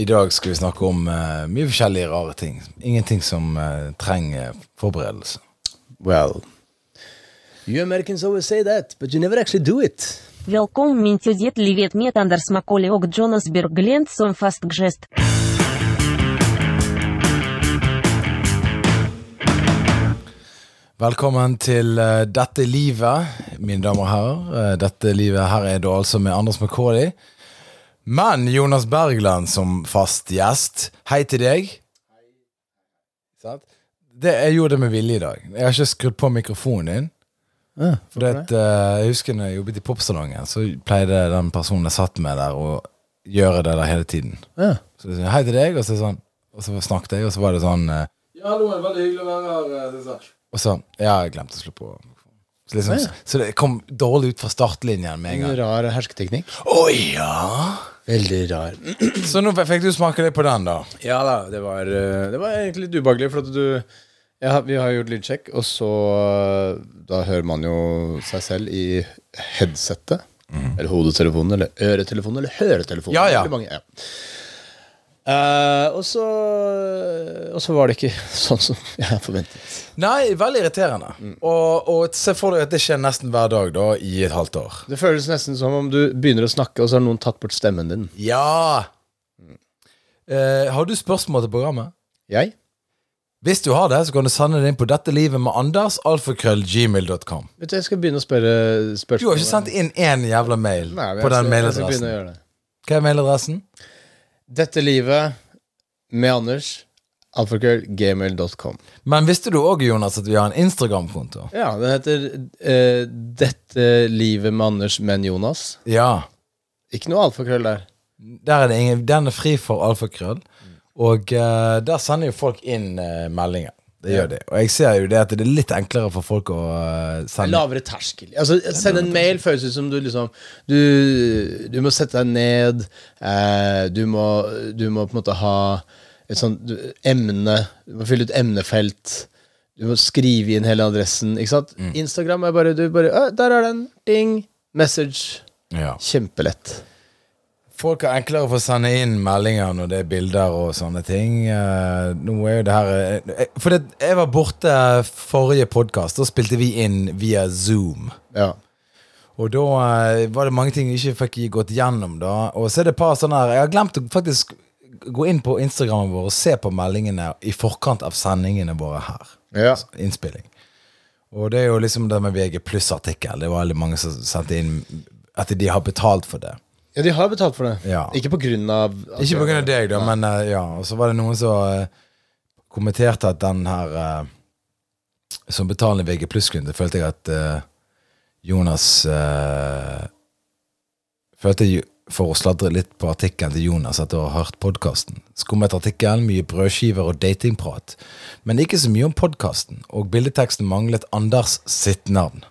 I dag skal vi snakke om uh, mye forskjellige rare ting. Ingenting som uh, trenger forberedelse. Well, you Americans always say that, but you never actually do it. Velkommen til det livet med Anders Macaulay og Jonas Berglent som fast gjest. Velkommen til uh, Dette livet, mine damer og herrer. dette livet her er da altså med Anders Macaulay. Men Jonas Bergland som fast gjest. Hei til deg. Sant? Det, jeg gjorde det med vilje i dag. Jeg har ikke skrudd på mikrofonen din. Ja, For det, at, eh, jeg husker når jeg jobbet i popsalongen, så pleide den personen jeg satt med der, å gjøre det der hele tiden. Ja. Så jeg sa hei til deg, og så, sånn, og så snakket jeg, og så var det sånn eh, Ja, hallo, veldig hyggelig å være her. eh. Og så Ja, jeg glemte å slå på. Så, liksom, Ja. så det kom dårlig ut fra startlinjen med en En gang. rar hersketeknikk. Å ja! Veldig rar. Så nå fikk du smake litt på den, da. Ja da, det var, eh, det var egentlig litt ubehagelig, for at du ja, Vi har gjort lydsjekk, og så eh, Da hører man jo seg selv i headsettet. Eller hodetelefonen, eller øretelefonen, eller høretelefonen. Ja, ja. Eh, og så Og så var det ikke sånn som jeg forventet. Nei, veldig irriterende. Mm. Og, og se for deg at det skjer nesten hver dag da i et halvt år. Det føles nesten som om du begynner å snakke, og så har noen tatt bort stemmen din. Ja! Eh, har du spørsmål til programmet? Jeg? Hvis du har det, så kan du sende det inn på dette livet med Anders, alfakrøllgmail.com. Vet du, Jeg skal begynne å spørre spørsmål. Du har ikke sendt inn én jævla mail Nei, på den mailadressen. Hva er mailadressen? Dette livet med Anders. Alfakrøllgmail.com. Men visste du òg, Jonas, at vi har en Instagram-konto? Ja, den heter eh, Dette livet med Anders, men Jonas. Ja. Ikke noe alfakrøll der. Der er det ingen, den er fri for alfakrøll. Og eh, der sender jo folk inn eh, meldinger. Det gjør de. Og jeg ser jo det at det er litt enklere for folk å eh, sende Lavere terskel. Altså, Send en mail føles ut som du liksom Du, du må sette deg ned. Eh, du, må, du må på en måte ha et sånt du, emne. Du må fylle ut emnefelt. Du må skrive inn hele adressen. Ikke sant? Instagram er bare, du bare Der er den! Ding! Message. ja. Kjempelett. Folk har enklere for å sende inn meldinger når det er bilder og sånne ting. Eh, nå er jo det her eh, For det, jeg var borte forrige podkast. Da spilte vi inn via Zoom. Ja. Og da eh, var det mange ting jeg ikke fikk gått gjennom. da Og så er det et par sånne her Jeg har glemt å faktisk gå inn på Instagrammen vår og se på meldingene i forkant av sendingene våre her. ja. Innspilling. Og det er jo liksom det med VG pluss-artikkel. Det var veldig mange som sendte inn at de har betalt for det. Ja, de har betalt for det. Ja. Ikke på grunn av altså, Ikke av deg, da, men eh, ja. Og så var det noen som eh, kommenterte at den her eh, Som betalende VG pluss-kunde, følte jeg at eh, Jonas eh, Følte jeg, for å sladre litt på artikkelen til Jonas, at du har hørt podkasten. Skummet artikkelen, mye brødskiver og datingprat. Men ikke så mye om podkasten, og bildeteksten manglet Anders sitt navn.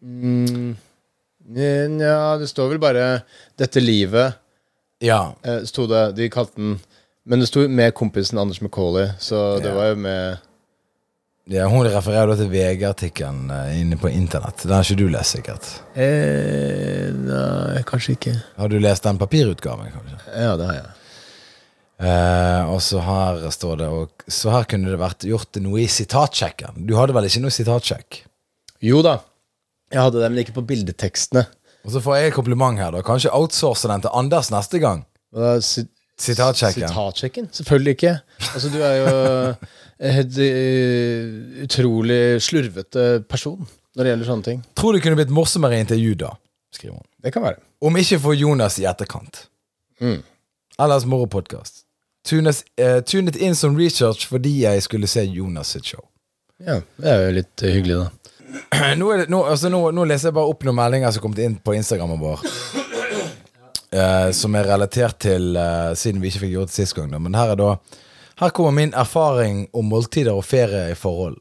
Mm, ja, det står vel bare 'Dette livet', Ja, eh, sto det. De kalte den Men det sto med kompisen Anders Macauley, så det Ja. var jo med ja hun refererer da til VG-artikkelen eh, inne på internett. Den har ikke du lest, sikkert. eh, Nei, kanskje ikke. Har du lest den papirutgaven, kanskje? Ja, det har jeg. Eh, og så her står det og, Så her kunne det vært gjort noe i sitatsjekken. Du hadde vel ikke noe sitatsjekk? Jo da, jeg hadde det, men ikke på bildetekstene. Og så får jeg et kompliment her, da. Kanskje outsource den til Anders neste gang? Da, sit- Sitatsjekken. Sitatsjekken? Selvfølgelig ikke. Altså, du er jo en helt eh, utrolig slurvete person når det gjelder sånne ting. Tror det kunne blitt morsommere intervju da, skriver hun. Det kan være. Om ikke for Jonas i etterkant. Mm. Ellers moropodkast. Tunes, uh, tunet inn som research fordi jeg skulle se Jonas sitt show. Ja, det er jo litt eh, hyggelig, da. nå, det, nå, altså nå, nå leser jeg bare opp noen meldinger som kom inn på Instagrammen vår. Eh, som er relatert til uh, Siden vi ikke fikk gjort det sist gang. Da. Men her er da Her kommer min erfaring om måltider og ferie i forhold.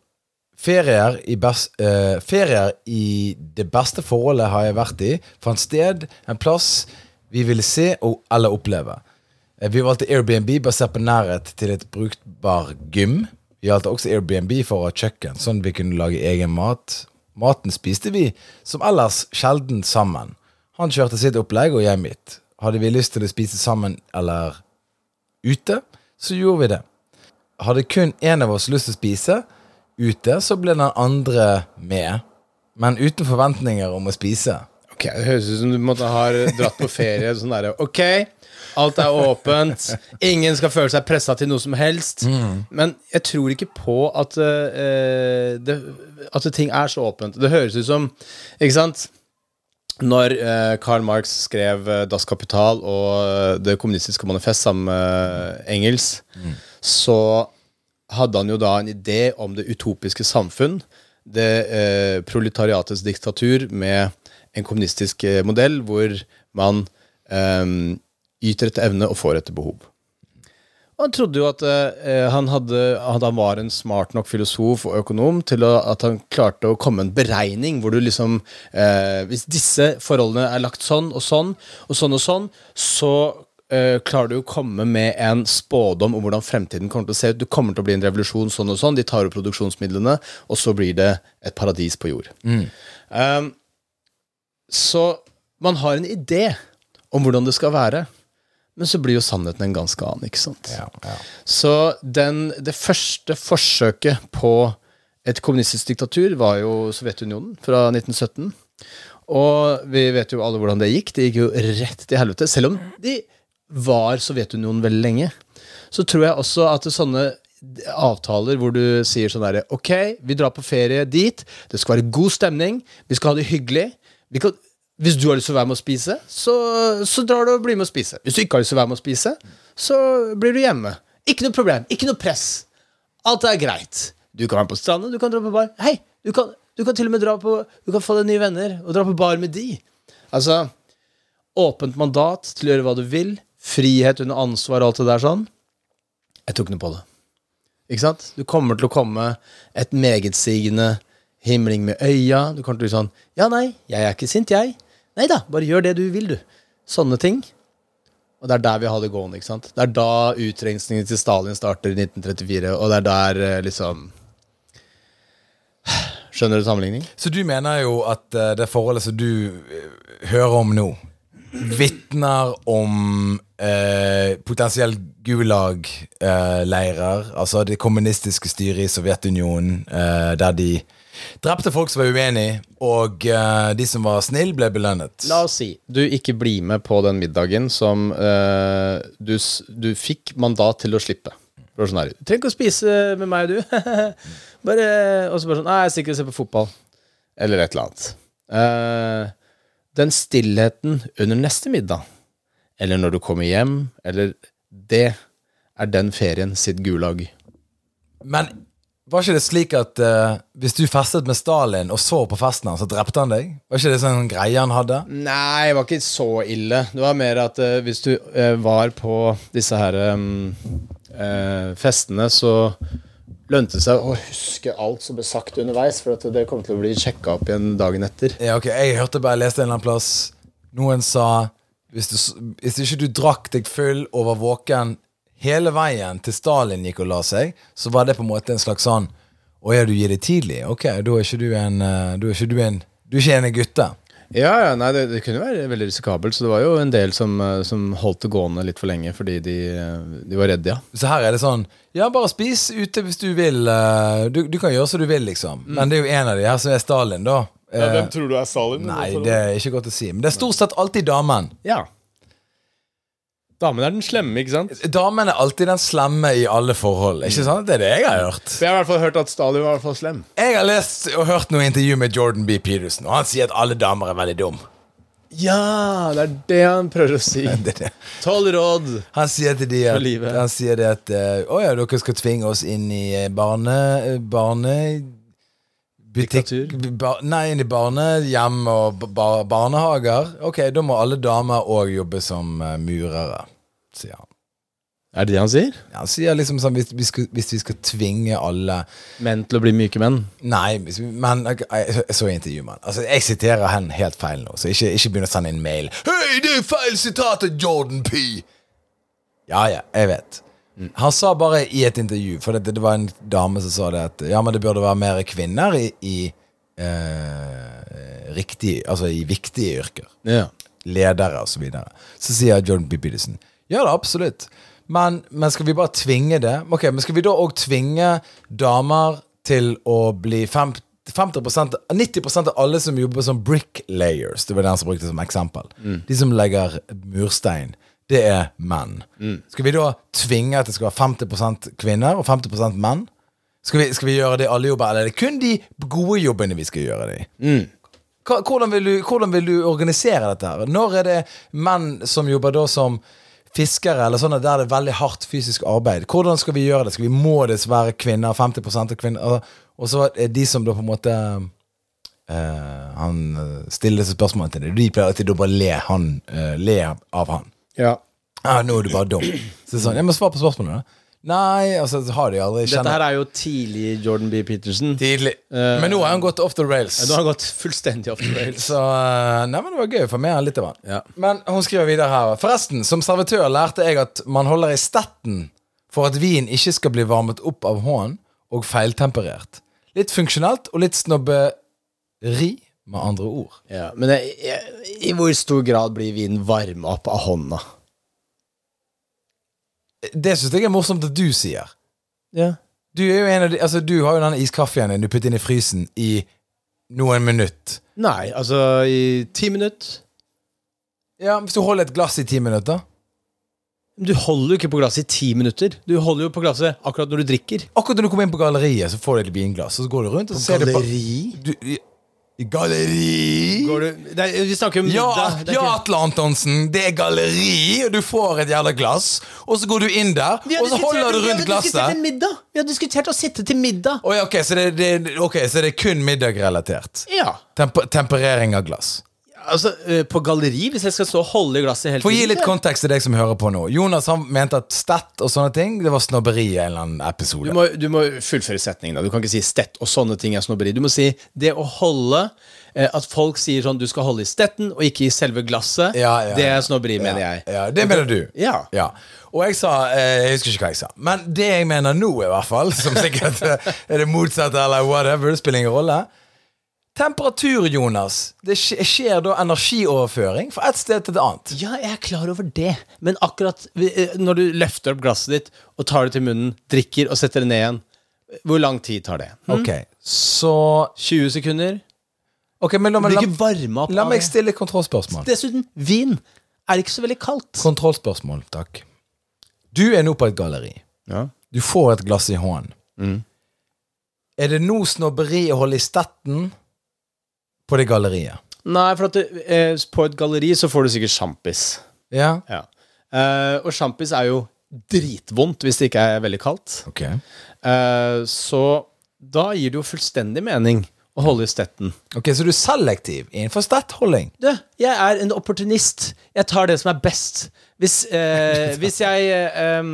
Ferier i, best, uh, ferier i det beste forholdet har jeg vært i, fant sted, en plass vi ville se og, eller oppleve. Vi valgte Airbnb basert på nærhet til et brukbar gym. Vi valgte også Airbnb for å ha kjøkken, sånn vi kunne lage egen mat. Maten spiste vi som ellers sjelden sammen. Han kjørte sitt opplegg, og jeg mitt. Hadde vi lyst til å spise sammen eller ute, så gjorde vi det. Hadde kun én av oss lyst til å spise ute, så ble den andre med. Men uten forventninger om å spise. Ok, Det høres ut som du måtte ha dratt på ferie. Sånn der, ok, alt er åpent. Ingen skal føle seg pressa til noe som helst. Men jeg tror ikke på at, uh, det, at ting er så åpent. Det høres ut som Ikke sant? Når uh, Karl Marx skrev uh, Das Kapital og Det kommunistiske manifest sammen med Engels, så hadde han jo da en idé om det utopiske samfunn. Det proletariatets diktatur med en kommunistisk modell hvor man eh, yter etter evne og får etter behov. Og han trodde jo at eh, han, hadde, at han var en smart nok filosof og økonom til å, at han klarte å komme en beregning hvor du liksom eh, Hvis disse forholdene er lagt sånn og sånn og sånn og sånn, så eh, klarer du å komme med en spådom om hvordan fremtiden kommer til å se ut. Du kommer til å bli en revolusjon sånn og sånn. De tar opp produksjonsmidlene, og så blir det et paradis på jord. Um, så man har en idé om hvordan det skal være. Men så blir jo sannheten en ganske annen, ikke sant? Ja, ja. Så den, det første forsøket på et kommunistisk diktatur var jo Sovjetunionen fra 1917. Og vi vet jo alle hvordan det gikk. Det gikk jo rett til helvete. Selv om de var Sovjetunionen veldig lenge, så tror jeg også at det er sånne avtaler hvor du sier sånn derre Ok, vi drar på ferie dit. Det skal være god stemning. Vi skal ha det hyggelig. Vi kan, hvis du har lyst til å være med å spise, så, så drar du og blir med å spise. Hvis du ikke har lyst til å være med å spise, så blir du hjemme. Ikke noe problem. Ikke noe press. Alt er greit. Du kan være på stranden, du kan dra på bar. Hei, du kan, du kan til og med dra på Du kan få deg nye venner og dra på bar med de. Altså Åpent mandat til å gjøre hva du vil. Frihet under ansvar og alt det der sånn. Jeg tok noe på det. Ikke sant? Du kommer til å komme et megetsigende himling med øya. Du kommer til å bli sånn Ja, nei, jeg er ikke sint, jeg. Nei da, bare gjør det du vil, du. Sånne ting. Og det er der vi har det gående. ikke sant? Det er da utrensningen til Stalin starter i 1934, og det er der eh, liksom Skjønner du sammenligning? Så du mener jo at eh, det forholdet som du eh, hører om nå, vitner om eh, potensiell Gulag-leirer, altså det kommunistiske styret i Sovjetunionen, eh, der de drepte folk som var uenige, og uh, de som var snille, ble belønnet. La oss si du ikke blir med på den middagen som uh, du, du fikk mandat til å slippe. Sånn Du trenger ikke å spise med meg, du. bare, og så bare sånn Nei, jeg stikker og ser på fotball. Eller et eller annet. Uh, den stillheten under neste middag, eller når du kommer hjem, eller Det er den ferien sitt gulag. Men var ikke det slik at eh, hvis du festet med Stalin og så på festen hans, så drepte han deg? Var ikke det sånn greie han hadde? Nei, det var ikke så ille. Det var mer at eh, hvis du eh, var på disse her um, eh, festene, så lønte det seg å huske alt som ble sagt underveis, for at det kom til å bli sjekka opp igjen dagen etter. Ja, ok, Jeg hørte bare, jeg leste en eller annen plass Noen sa hvis, du, s- hvis ikke du drakk deg full og var våken hele veien til Stalin gikk og la seg, så var det på en måte en slags sånn Å ja, du gir det tidlig? Ok, da er ikke du en Du er ikke du en Du er ikke en gutte. Ja, ja, nei, det, det kunne være veldig risikabelt, så det var jo en del som, eh, som holdt det gående litt for lenge fordi de, eh, de var redde, ja. Så her er det sånn Ja, bare spis ute hvis du vil. eh, Du, du kan gjøre som du vil, liksom. Men det er jo en av de her som er Stalin, da. Ja, hvem tror du er Stalin? nei, det er ikke godt å si. Men det er stort sett alltid damen. Ja. Damen er den slemme, ikke sant? Damen er alltid den slemme i alle forhold. Ikke sant? Det er det jeg har hørt. Jeg har i hvert fall hørt at Stalin var i hvert fall slem. Jeg har lest og hørt noe intervju med Jordan B. Peterson, og han sier at alle damer er veldig dum. Ja, det er det han prøver å si. Tolv råd. Han sier til de at, For livet. han sier det at eh, Å ja, dere skal tvinge oss inn i eh, barne... eh, barne butikk? Nei, inn i barnehjem og ba, ba- barnehager. Ok, da må alle damer òg jobbe som eh, murere, sier han. Er det det han sier? Ja, Han sier liksom sånn hvis vi, skal, hvis vi skal tvinge alle Menn til å bli myke menn. Nei, vi- men jeg, jeg, jeg så intervjuet med han. Altså, jeg siterer han helt feil nå, så ikke, ikke begynn å sende inn mail. Hei, det er feil sitat av Jordan P! Ja, ja, jeg vet. Han sa bare i et intervju, for det, det var en dame som sa det at ja, men det burde være mer kvinner i, i eh, riktig, altså i viktige yrker. Ja. Ledere og så videre. Så sier John B. Peterson ja da, absolutt. Men, men skal vi bare tvinge det? Ok, Men skal vi da òg tvinge damer til å bli 50 50% 90% av alle som jobber som bricklayers, det var den som brukte som eksempel, de som legger murstein, det er menn. Skal vi da tvinge at det skal være 50% kvinner og 50% menn? Skal vi, skal vi gjøre det i alle jobber, eller er det kun de gode jobbene vi skal gjøre det i? Mm. Hvordan vil, du, hvordan vil du organisere dette? her? Når er det menn som jobber da som fiskere, eller sånn at der det er veldig hardt fysisk arbeid? Hvordan skal vi gjøre det? Skal vi Må det være kvinner? 50 av kvinner? Og så er de som da på en måte Uh, Han eh, stiller disse spørsmålene til deg. De pleier alltid å bare le, han, uh, le av han. Ja. Ah, nå er du bare dum. Så det er sånn, jeg må svare på spørsmålene. da. Nei, altså har de aldri Dette her er jo tidlig Jordan B. Peterson. Tidlig. Men nå har han gått off the rails. Nå har han gått fullstendig off the rails. Så eh, Nei, men det var gøy å få med litt av han. Ja. Men hun skriver videre her. Forresten, som servitør lærte jeg at man holder i stetten for at vin ikke skal bli varmet opp av hånd og feiltemperert. Litt funksjonelt og litt snobberi, med andre ord. Ja, men jeg, jeg, i hvor stor grad blir vinen varma opp av hånda? Det syns jeg er morsomt at du sier. Ja. Du er jo en av de Altså, du har jo den iskaffen din du putter inn i frysen i noen minutter. Nei, altså i ti minutter. Ja, Hvis du holder et glass i ti minutter Du holder jo ikke på glasset i ti minutter. Du holder jo på glasset akkurat når du drikker. Akkurat når du kommer inn på galleriet, så får du et vinglass, og så går du rundt og på ser du på du, galleri? Går du, nei, vi snakker om Ja, middag. Ja, ikke- Atle Antonsen, det er galleri, og du får et jævla glass. Og så går du inn der, og så holder du rundt glasset. Vi har diskutert å sitte til middag. Oh, ja, ok, så det, det, ok, så det er kun middagrelatert. Ja. Temper, temperering av glass. Altså, eh, på galleri, hvis jeg skal stå og holde i glasset hele For å gi litt kontekst til deg som hører på nå. Jonas han mente at stett og sånne ting Det var snobberi i en eller annen episode. Du må, du må fullføre setningen. da Du kan ikke si stett og sånne ting er snobberi. Du må si det å holde eh, At folk sier sånn du skal holde i stetten og ikke i selve glasset. Ja, ja, det er snobberi, mener jeg. Ja, Det mener du. Ja. Og jeg sa eh, Jeg husker ikke hva jeg sa. Men det jeg mener nå, i hvert fall, som sikkert er det motsatte eller whatever, det spiller ingen rolle Temperatur, Jonas. Det skjer da energioverføring fra et sted til et annet. Ja, jeg er klar over det, men akkurat eh, når du løfter opp glasset ditt og tar det til munnen, drikker og setter det ned igjen, hvor lang tid tar det? Hm? Ok, så 20 sekunder? Ok, men la, meg- la, opp la meg stille kontrollspørsmål. Dessuten, vin er ikke så veldig kaldt. Kontrollspørsmål, takk. Du er nå på et galleri. Ja. Du får et glass i hånden. Mm. Er det nå snobberi å holde i stetten på det galleriet? Nei, for at det, eh, på et galleri så får du sikkert sjampis. Ja? Ja. Eh, og sjampis er jo dritvondt hvis det ikke er veldig kaldt. Ok. Eh, så da gir det jo fullstendig mening å holde i stetten. Ok, Så du er selektiv innenfor stettholding? Du, jeg er en opportunist. Jeg tar det som er best. Hvis, eh, hvis jeg eh,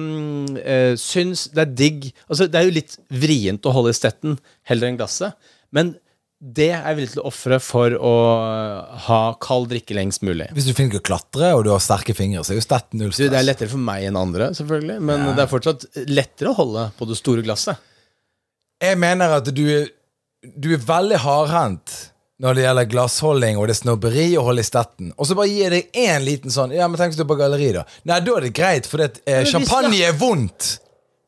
eh, syns det er digg Altså, det er jo litt vrient å holde i stetten heller enn glasset, men det er jeg villig til å ofre for å ha kald drikke lengst mulig. Hvis du finner å klatre og du har sterke fingre, så er jo stett null Du, det er lettere for meg enn andre, selvfølgelig, men det er fortsatt lettere å holde på det store glasset. Jeg mener at du du er veldig hardhendt når det gjelder glassholding og det er snobberi å holde i stetten. Og så bare gir jeg deg én liten sånn Ja, men tenk hvis du er på galleri, da. Nei, da er det greit, for det, eh, champagne er vondt.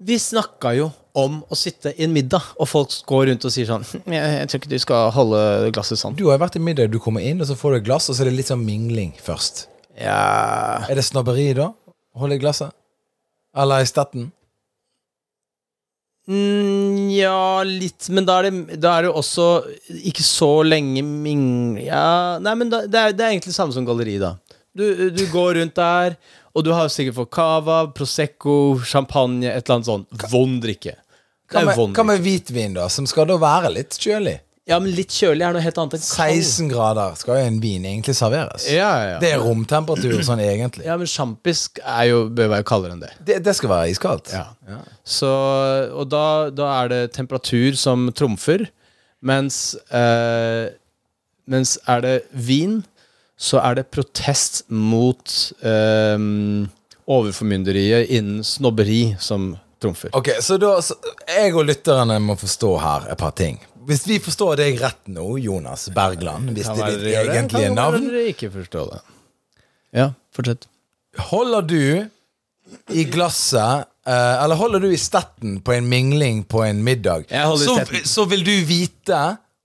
Vi snakka jo om å sitte i en middag, og folk går rundt og sier sånn «Hm, jeg, jeg tror ikke du skal holde glasset sånn. Du har vært i middag, du kommer inn, og så får du et glass, og så er det litt sånn mingling først. Ja Er det snobberi da? Holde i glasset? Eller i stetten? mm, Ja, litt, men da er, det, da er det også ikke så lenge ming... Ja, nei, men da, det, er, det er egentlig samme som galleri, da. Du, du går rundt der, og du har sikkert fått cava, prosecco, champagne, et eller annet sånn vond drikke. Hva med, hva med hvitvin, da? Som skal da være litt kjølig? Ja, men litt kjølig er noe helt annet enn kald. 16 grader skal jo en vin egentlig serveres. Ja, ja, ja. Det er romtemperatur sånn egentlig. Ja, men sjampis er jo, bør være kaldere enn det. Det, det skal være iskaldt. Ja. Så, og da, da er det temperatur som trumfer, mens eh, Mens er det vin, så er det protest mot eh, overformynderiet innen snobberi som trumfer. Ok, så da så Jeg og lytterne må forstå her et par ting. Hvis vi forstår deg rett nå, Jonas Bergland, hvis det er ditt egentlige navn kan dere ikke forstå det. Ja, fortsett. Holder du i glasset, eh, eller holder du i stetten på en mingling på en middag, Jeg holder i så, stetten. så vil du vite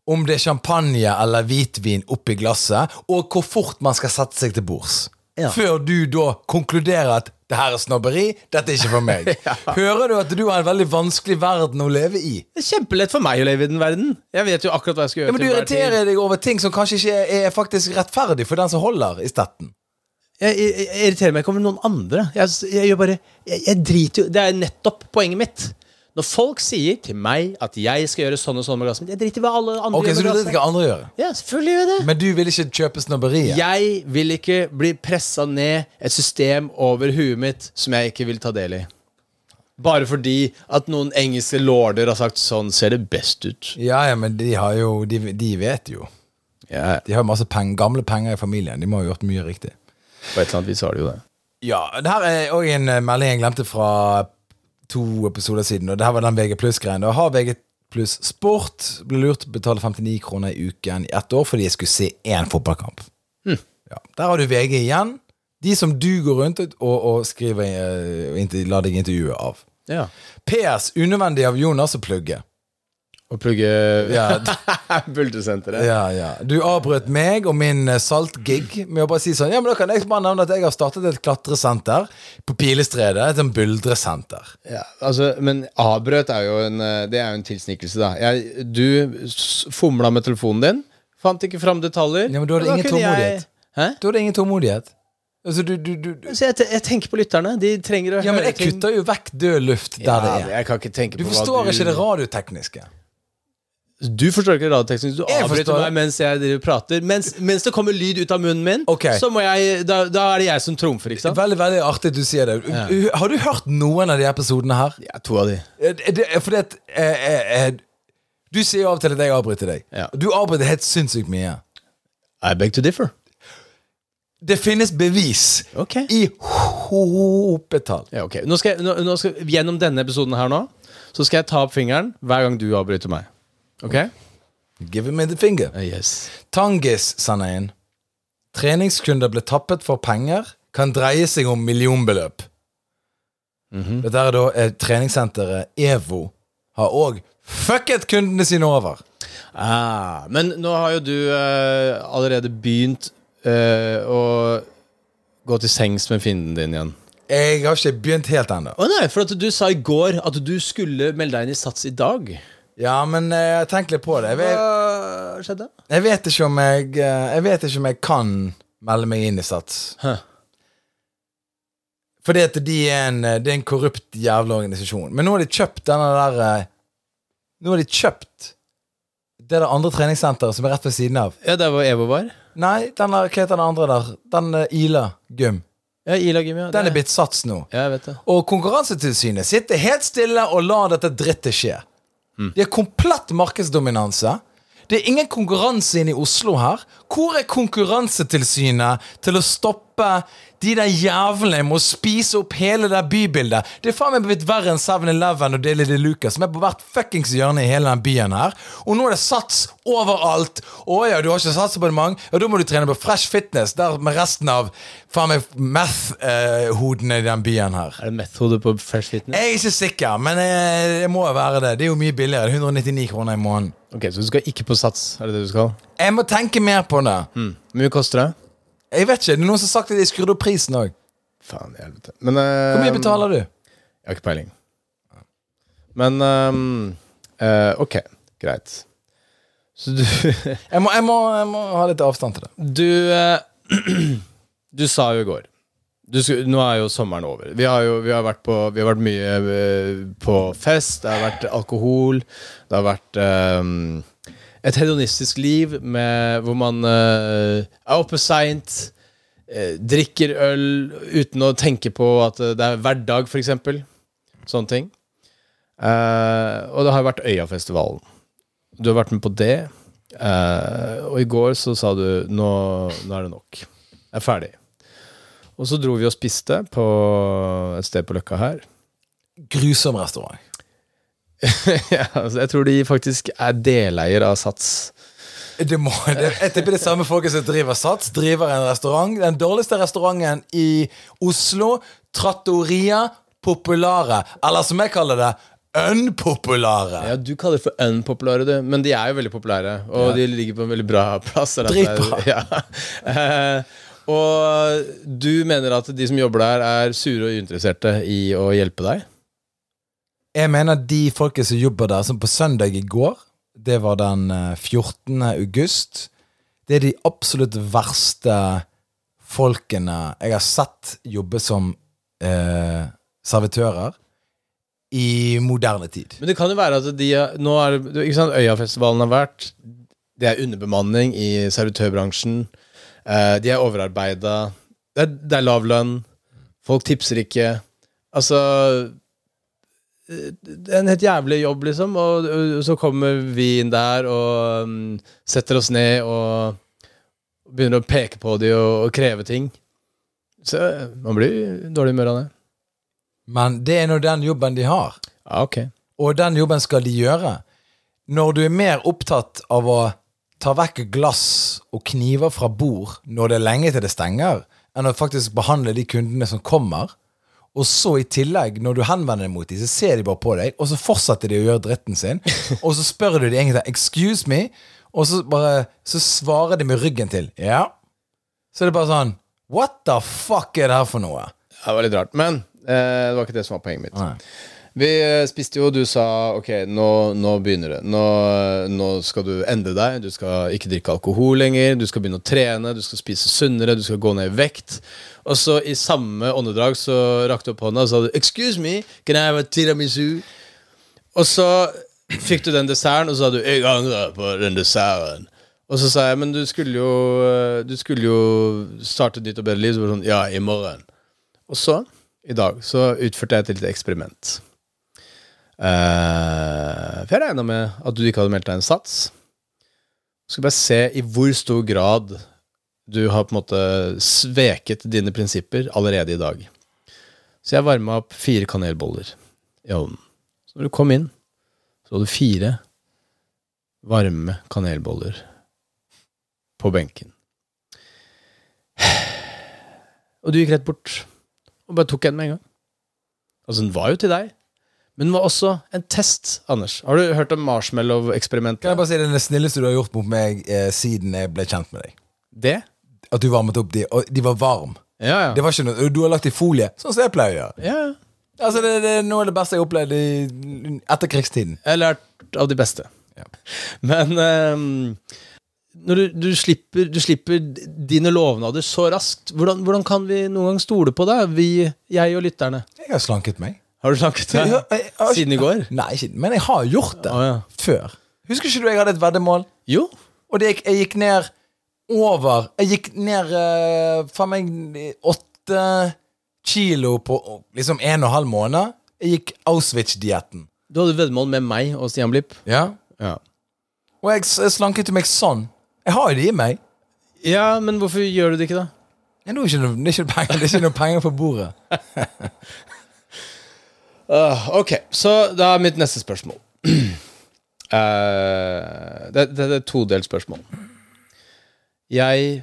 om det er champagne eller hvitvin oppi glasset, og hvor fort man skal sette seg til bords. Ja. Før du da konkluderer at det her er snobberi, dette er ikke for meg. Hører du at du har en veldig vanskelig verden å leve i? Det er kjempelett for meg å leve i den verden. Jeg vet jo akkurat hva jeg skal gjøre. Ja, men Du irriterer deg over ting som kanskje ikke er, faktisk rettferdig for den som holder i stetten. Jeg, jeg, jeg irriterer meg ikke over noen andre. Jeg, jeg bare jeg, jeg driter jo Det er nettopp poenget mitt. Når folk sier til meg at jeg skal gjøre sånn og sånn med glasset mitt Jeg driter i hva alle andre Ok, gjør Så med glasset. andre gjør? Ja, selvfølgelig gjør det. Men du vil ikke kjøpe snobberiet? Jeg vil ikke bli pressa ned et system over huet mitt som jeg ikke vil ta del i. Bare fordi at noen engelske lorder har sagt 'sånn ser det best ut'. Ja, ja, men de har jo De, de vet jo. Ja, De har masse peng, gamle penger i familien. De må ha gjort mye riktig. På et eller annet vis har de jo det. Ja, det her er òg en eh, melding jeg glemte fra to episoder siden. Og det her var den VG Pluss-greien. Har VG Pluss Sport ble lurt til å betale 59 kroner i uken i ett år fordi jeg skulle se én fotballkamp. Ja, der har du VG igjen. De som du går rundt og, og skriver uh, inter- lar deg intervjue av. Ja. PS. Unødvendig av Jonas å plugge. Å plugge Ja, Bultesenteret. ja, ja. Du avbrøt meg og min eh, saltgig med å bare si sånn Ja, men da kan jeg bare nevne at jeg har startet et klatresenter på Pilestredet. Et sånn buldresenter. Ja, altså, men avbrøt er jo en eh, Det er jo en tilsnikelse, da. Jeg, du fomla med telefonen din, fant ikke fram detaljer. Ja, men da er det ingen tålmodighet. jeg-? Da er det ingen tålmodighet. Altså, du, du, du, du. Så jeg, jeg tenker på lytterne. De trenger å Ja, men høre jeg kutter jo vekk død luft der ja, det er. Jeg kan ikke tenke Du på forstår hva du ikke det radiotekniske. Du forstår ikke radioteksten. Du Jeg avbryter meg mens jeg prater. Mens, mens det kommer lyd ut av munnen min, okay. så må jeg da, da er det jeg som trumfer, ikke sant? Veldig veldig artig du sier det. Har du hørt noen av de episodene her? Ja, to av de. Eh, Det, fordi at eh, eh, eh, Du sier jo av og til at jeg avbryter deg. Ja. Du avbryter helt sinnssykt mye. I beg to differ. Det finnes bevis okay. i hopetall. Ja, okay. Nå skal jeg, nå, nå skal, gjennom denne episoden her nå, så skal jeg ta opp fingeren hver gang du avbryter meg. Ok? Give me the finger. Yes. Tangis sender inn. Treningskunder ble tappet for penger. Kan dreie seg om millionbeløp. Dette er da eh, treningssenteret EVO har òg fucket kundene sine over. Ah, men nå har jo du eh, allerede begynt eh, å gå til sengs med fienden din igjen. Jeg har ikke begynt helt ennå. Å nei, for at du sa i går at du skulle melde deg inn i Sats i dag. Ja, men uh, jeg tenker litt på det. Jeg Hva skjedde? jeg vet ikke om jeg eh, Jeg vet ikke om jeg kan melde meg inn i Sats. Huh. Fordi at de er en, eh, det er en korrupt jævla organisasjon. Men nå har de kjøpt denne der eh, Nå har de kjøpt det der andre treningssenteret som er rett ved siden av. Ja, der hvor Evo var? Nei, den der, hva heter den andre der? Den eh, Ila Gym. Ja, Ila Gym, ja. Den er blitt Sats nå. Ja, jeg vet det. Og Konkurransetilsynet sitter helt stille og lar dette drittet skje. Det er komplett markedsdominanse. Det er ingen konkurranse inne i Oslo her. Hvor er Konkurransetilsynet til å stoppe de der jævlene må spise opp hele det bybildet? Det er faen meg blitt verre enn 7-Eleven og Deli de Luca, som er på hvert fuckings hjørne i hele den byen her. Og nå er det sats overalt. Å ja, du har ikke satsabonnement? Ja, da må du trene på Fresh Fitness, der med resten av faen meg meth-hodene i den byen her. Er det meth-hode på Fresh Fitness? Jeg er ikke sikker, men eh, det må være det. Det er jo mye billigere. 199 kroner i måneden. Ok, Så du skal ikke på Sats? Er det det du skal? Jeg må tenke mer på det. Hvor mye koster det? Jeg vet ikke, Det er noen som har sagt at de skrudde opp prisen òg. Faen i helvete. Men eh, Hvor mye betaler du? Jeg har ikke peiling. Men ehm, eh, ok, greit. Så du Jeg må, jeg må, jeg må ha litt avstand til det. Du eh, Du sa jo i går du, Nå er jo sommeren over. Vi har jo vi har vært, på, vi har vært mye eh, på fest. Det har vært alkohol. Det har vært ehm, et hedonistisk liv med, hvor man uh, er oppe seint, uh, drikker øl uten å tenke på at eh, det er hverdag, f.eks. Sånne ting. Og det har vært Øyafestivalen. Du har vært med på det. Og i går så sa du nå, nå er det nok. Jeg er ferdig. Og så dro vi og spiste på et sted på Løkka her. Grusom restaurant. ja, altså, jeg tror de faktisk er deleier av Sats. Det må, det, jeg tipper det samme folket som driver Sats, driver en restaurant. Den dårligste restauranten i Oslo. trattoria populare. Eller som jeg kaller det, unpopulare. Ja, Du kaller det for unpopulære, du. Men de er jo veldig populære. Og de ligger på en veldig bra plass. Dritbra. Ja. Eh, og du mener at de som jobber der, er sure og uinteresserte i å hjelpe deg? Jeg mener de folket som jobber der, som på søndag i går, det var den eh, 14. august, det er de absolutt verste folkene jeg har sett jobbe som eh, servitører i moderne tid. Men det kan jo være at de Nå er ikke sant, Øyafestivalen har vært. Det er underbemanning i servitørbransjen. Eh, de er overarbeida. Det, det er lav lønn. Folk tipser ikke. Altså eh, en helt jævlig jobb, liksom. Og, så kommer vi inn der og um, setter oss ned og begynner å peke på de og, og kreve ting. Så eh, man blir i dårlig humør av det. Men det er nå den jobben de har. Ja, ok. Og den jobben skal de gjøre. Når du er mer opptatt av å ta vekk glass og kniver fra bord når det er lenge til det stenger, enn å faktisk behandle de kundene som kommer, og så i tillegg, når du henvender deg mot dem, så ser de bare på deg, og så fortsetter de å gjøre dritten sin, og så spør du de egentlig 'excuse me', og så bare Så svarer de med ryggen til. Ja. Så er det bare sånn What the fuck er det her for noe? Ja, Det var litt rart. Men eh, det var ikke det som var poenget mitt. Nei. Vi eh, spiste jo, du sa ok, nå, nå begynner det. Nå, nå skal du endre deg. Du skal ikke drikke alkohol lenger. Du skal begynne å trene. Du skal spise sunnere. Du skal gå ned i vekt. Og så i samme åndedrag så rakte du opp hånda og sa du, 'Excuse me, can I have a tiramisu?' Og så fikk du den desserten, og så sa du 'Jeg angrer på den desserten'. Og så sa jeg 'Men du skulle jo, eh, du skulle jo starte et nytt og bedre liv'. Så var det sånn 'Ja, i morgen'. Og så, i dag, så utførte jeg et lite eksperiment. Eh, for jeg regna med at du ikke hadde meldt deg en sats. Skal bare se i hvor stor grad du har på en måte sveket dine prinsipper allerede i dag. Så jeg varma opp fire kanelboller i ovnen. Så når du kom inn, så hadde du fire varme kanelboller på benken. Og du gikk rett bort og bare tok en med en gang. Altså, den var jo til deg. Men den var også en test, Anders. Har du hørt om marshmallow-eksperimentet? Kan jeg bare si det er det snilleste du har gjort mot meg eh, siden jeg ble kjent med deg? Det? At du varmet opp de, og de var varme. Ja, ja. Det var ikke noe, Du har lagt i folie, sånn som jeg pleier å gjøre. ja. Altså, det, det er noe av det beste jeg har opplevd i etterkrigstiden. Jeg har lært av de beste. Ja. Men um, når du, du, slipper, du slipper dine lovnader så raskt, hvordan, hvordan kan vi noen gang stole på deg? Vi, jeg og lytterne. Jeg har slanket meg. Har du snakket det siden i går? Nei, men jeg har gjort det oh, ja. før. Husker ikke du jeg hadde et veddemål? Jo. Og det jeg gikk ned over Jeg gikk ned uh, faen meg åtte kilo på liksom en og en halv måned. Jeg gikk Auschwitz-dietten. Du hadde veddemål med meg og Stian Blipp. Ja. Ja. Og jeg, jeg slanket meg sånn. Jeg har jo det i meg. ja, men hvorfor gjør du det ikke, da? Ja, nå er det ikke noe, det er ikke penger, det er ikke noe penger på bordet. Ah, ok, så da er mitt neste spørsmål. Uh, det, det, det er et todelt spørsmål. Jeg,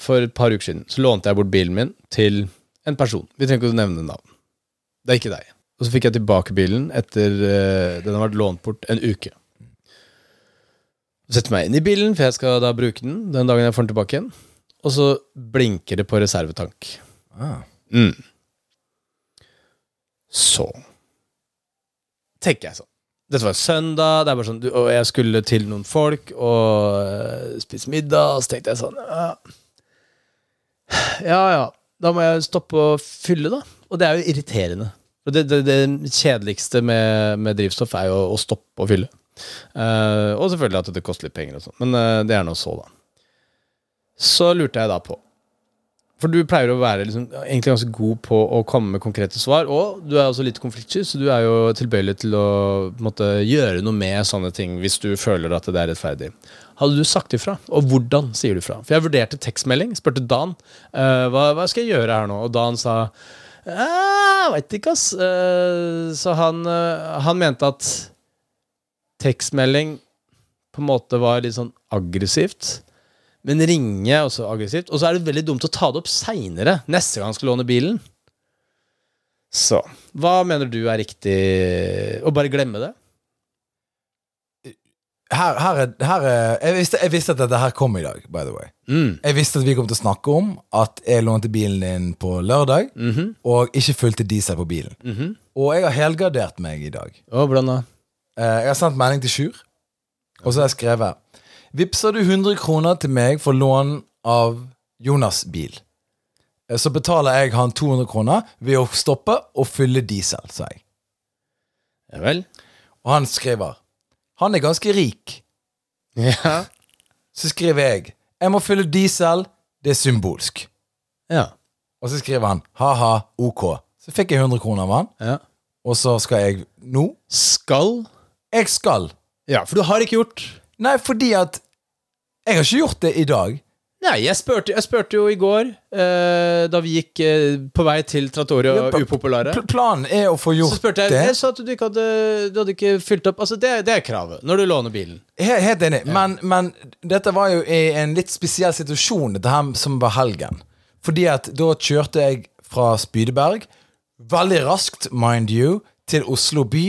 for et par uker siden, så lånte jeg bort bilen min til en person. Vi trenger ikke å nevne navn. Det er ikke deg. Og så fikk jeg tilbake bilen etter uh, den har vært lånt bort en uke. Setter meg inn i bilen, for jeg skal da bruke den den dagen jeg får den tilbake igjen. Og så blinker det på reservetank. Ah. Mm. Så tenker jeg sånn. Dette var søndag, det sånn, og jeg skulle til noen folk og øh, spise middag. Og så tenkte jeg sånn ja. ja ja, da må jeg stoppe å fylle, da. Og det er jo irriterende. Det, det, det kjedeligste med, med drivstoff er jo å stoppe å fylle. Uh, og selvfølgelig at det koster litt penger og sånn. Men uh, det er nå så, da. Så lurte jeg da på for du pleier å være liksom, egentlig ganske god på å komme med konkrete svar. Og du er også litt konfliktsky, så du er jo tilbøyelig til å måtte, gjøre noe med sånne ting hvis du føler at det er rettferdig. Hadde du sagt ifra? Og hvordan sier du fra? For jeg vurderte tekstmelding, spurte Dan uh, hva, hva skal jeg gjøre her nå. Og Dan sa veit ikke, ass. Uh, så han, uh, han mente at tekstmelding på en måte var litt sånn aggressivt. Men ringe også aggressivt. Og så er det veldig dumt å ta det opp seinere, neste gang han skal låne bilen. Så hva mener du er riktig Å bare glemme det? Her, her, er, her er jeg, visste, jeg visste at dette her kom i dag, by the way. Mm. Jeg visste at vi kom til å snakke om at jeg lånte bilen din på lørdag, Mhm. og ikke fulgte diesel på bilen. Mhm. Og jeg har helgardert meg i dag. Å, hvordan da? Eh, Jeg har sendt melding til Sjur, og så har jeg skrevet Vipser du 100 kroner til meg for lån av Jonas' bil, eh, så betaler jeg han 200 kroner ved å stoppe og fylle diesel, sa jeg. Ja vel? Og han skriver Han er ganske rik. Ja. Så skriver jeg Jeg må fylle diesel, det er symbolsk. Ja. Og så skriver han ha-ha, ok. Så fikk jeg 100 kroner av han, ja. og så skal jeg nå Skal Jeg skal. Ja, for du har ikke gjort Nei, fordi at Jeg har ikke gjort det i dag. Nei, jeg spurte, jeg spurte jo i går, eh, da vi gikk eh, på vei til Trattoria Ja, pl- Upopulære. Pl- Planen er å få Så gjort spurte jeg det. Jeg sa at du ikke hadde, du hadde ikke fylt opp Altså, det, det er kravet når du låner bilen. Helt, helt enig. Men, men dette var jo i en litt spesiell situasjon, dette her som var helgen. Fordi at da kjørte jeg fra Spydeberg, veldig raskt, mind you, til Oslo by.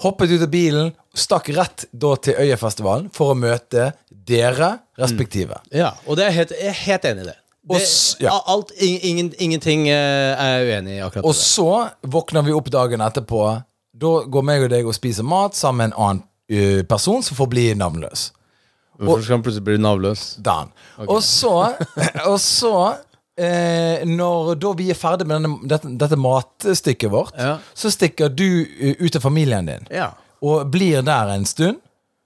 Hoppet ut av bilen, stakk rett da til Øyafestivalen for å møte dere respektive. Ja, og det er helt, jeg er helt enig i det. Og det s- ja. alt, ingen, ingenting eh, er jeg uenig i akkurat Og det. så våkner vi opp dagen etterpå. Da går meg og deg og spiser mat sammen med en annen ø, person som får bli navnløs. Hvorfor skal han plutselig bli navnløs? Dan. Og så, og så eh, Når da vi er ferdig med denne, dette, dette matstykket vårt, Ja. så stikker du ø, ut til familien din Ja. Og blir der en stund.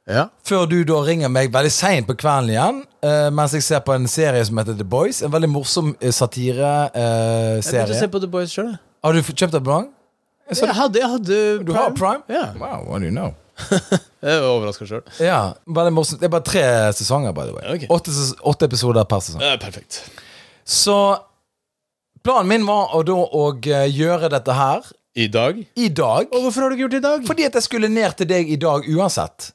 ja. Før du da ringer meg veldig seint på kvelden igjen, uh, mens jeg ser på en serie som heter The Boys. En veldig morsom eh, Jeg begynte å satireserie. se på The Boys sjøl. Har du kjøpt abonnement? Jeg hadde, jeg hadde Du har Prime? Yeah. Wow, what do you know? Jeg er overraska sjøl. Ja, veldig morsomt. Det er bare tre sesonger, by the way. Okay. Åtte, ses- åtte episoder per sesong. perfekt. Så planen min var å da å eh, gjøre dette her I dag? i dag. Og hvorfor har du ikke gjort det i dag? Fordi at jeg skulle ned til deg i dag uansett.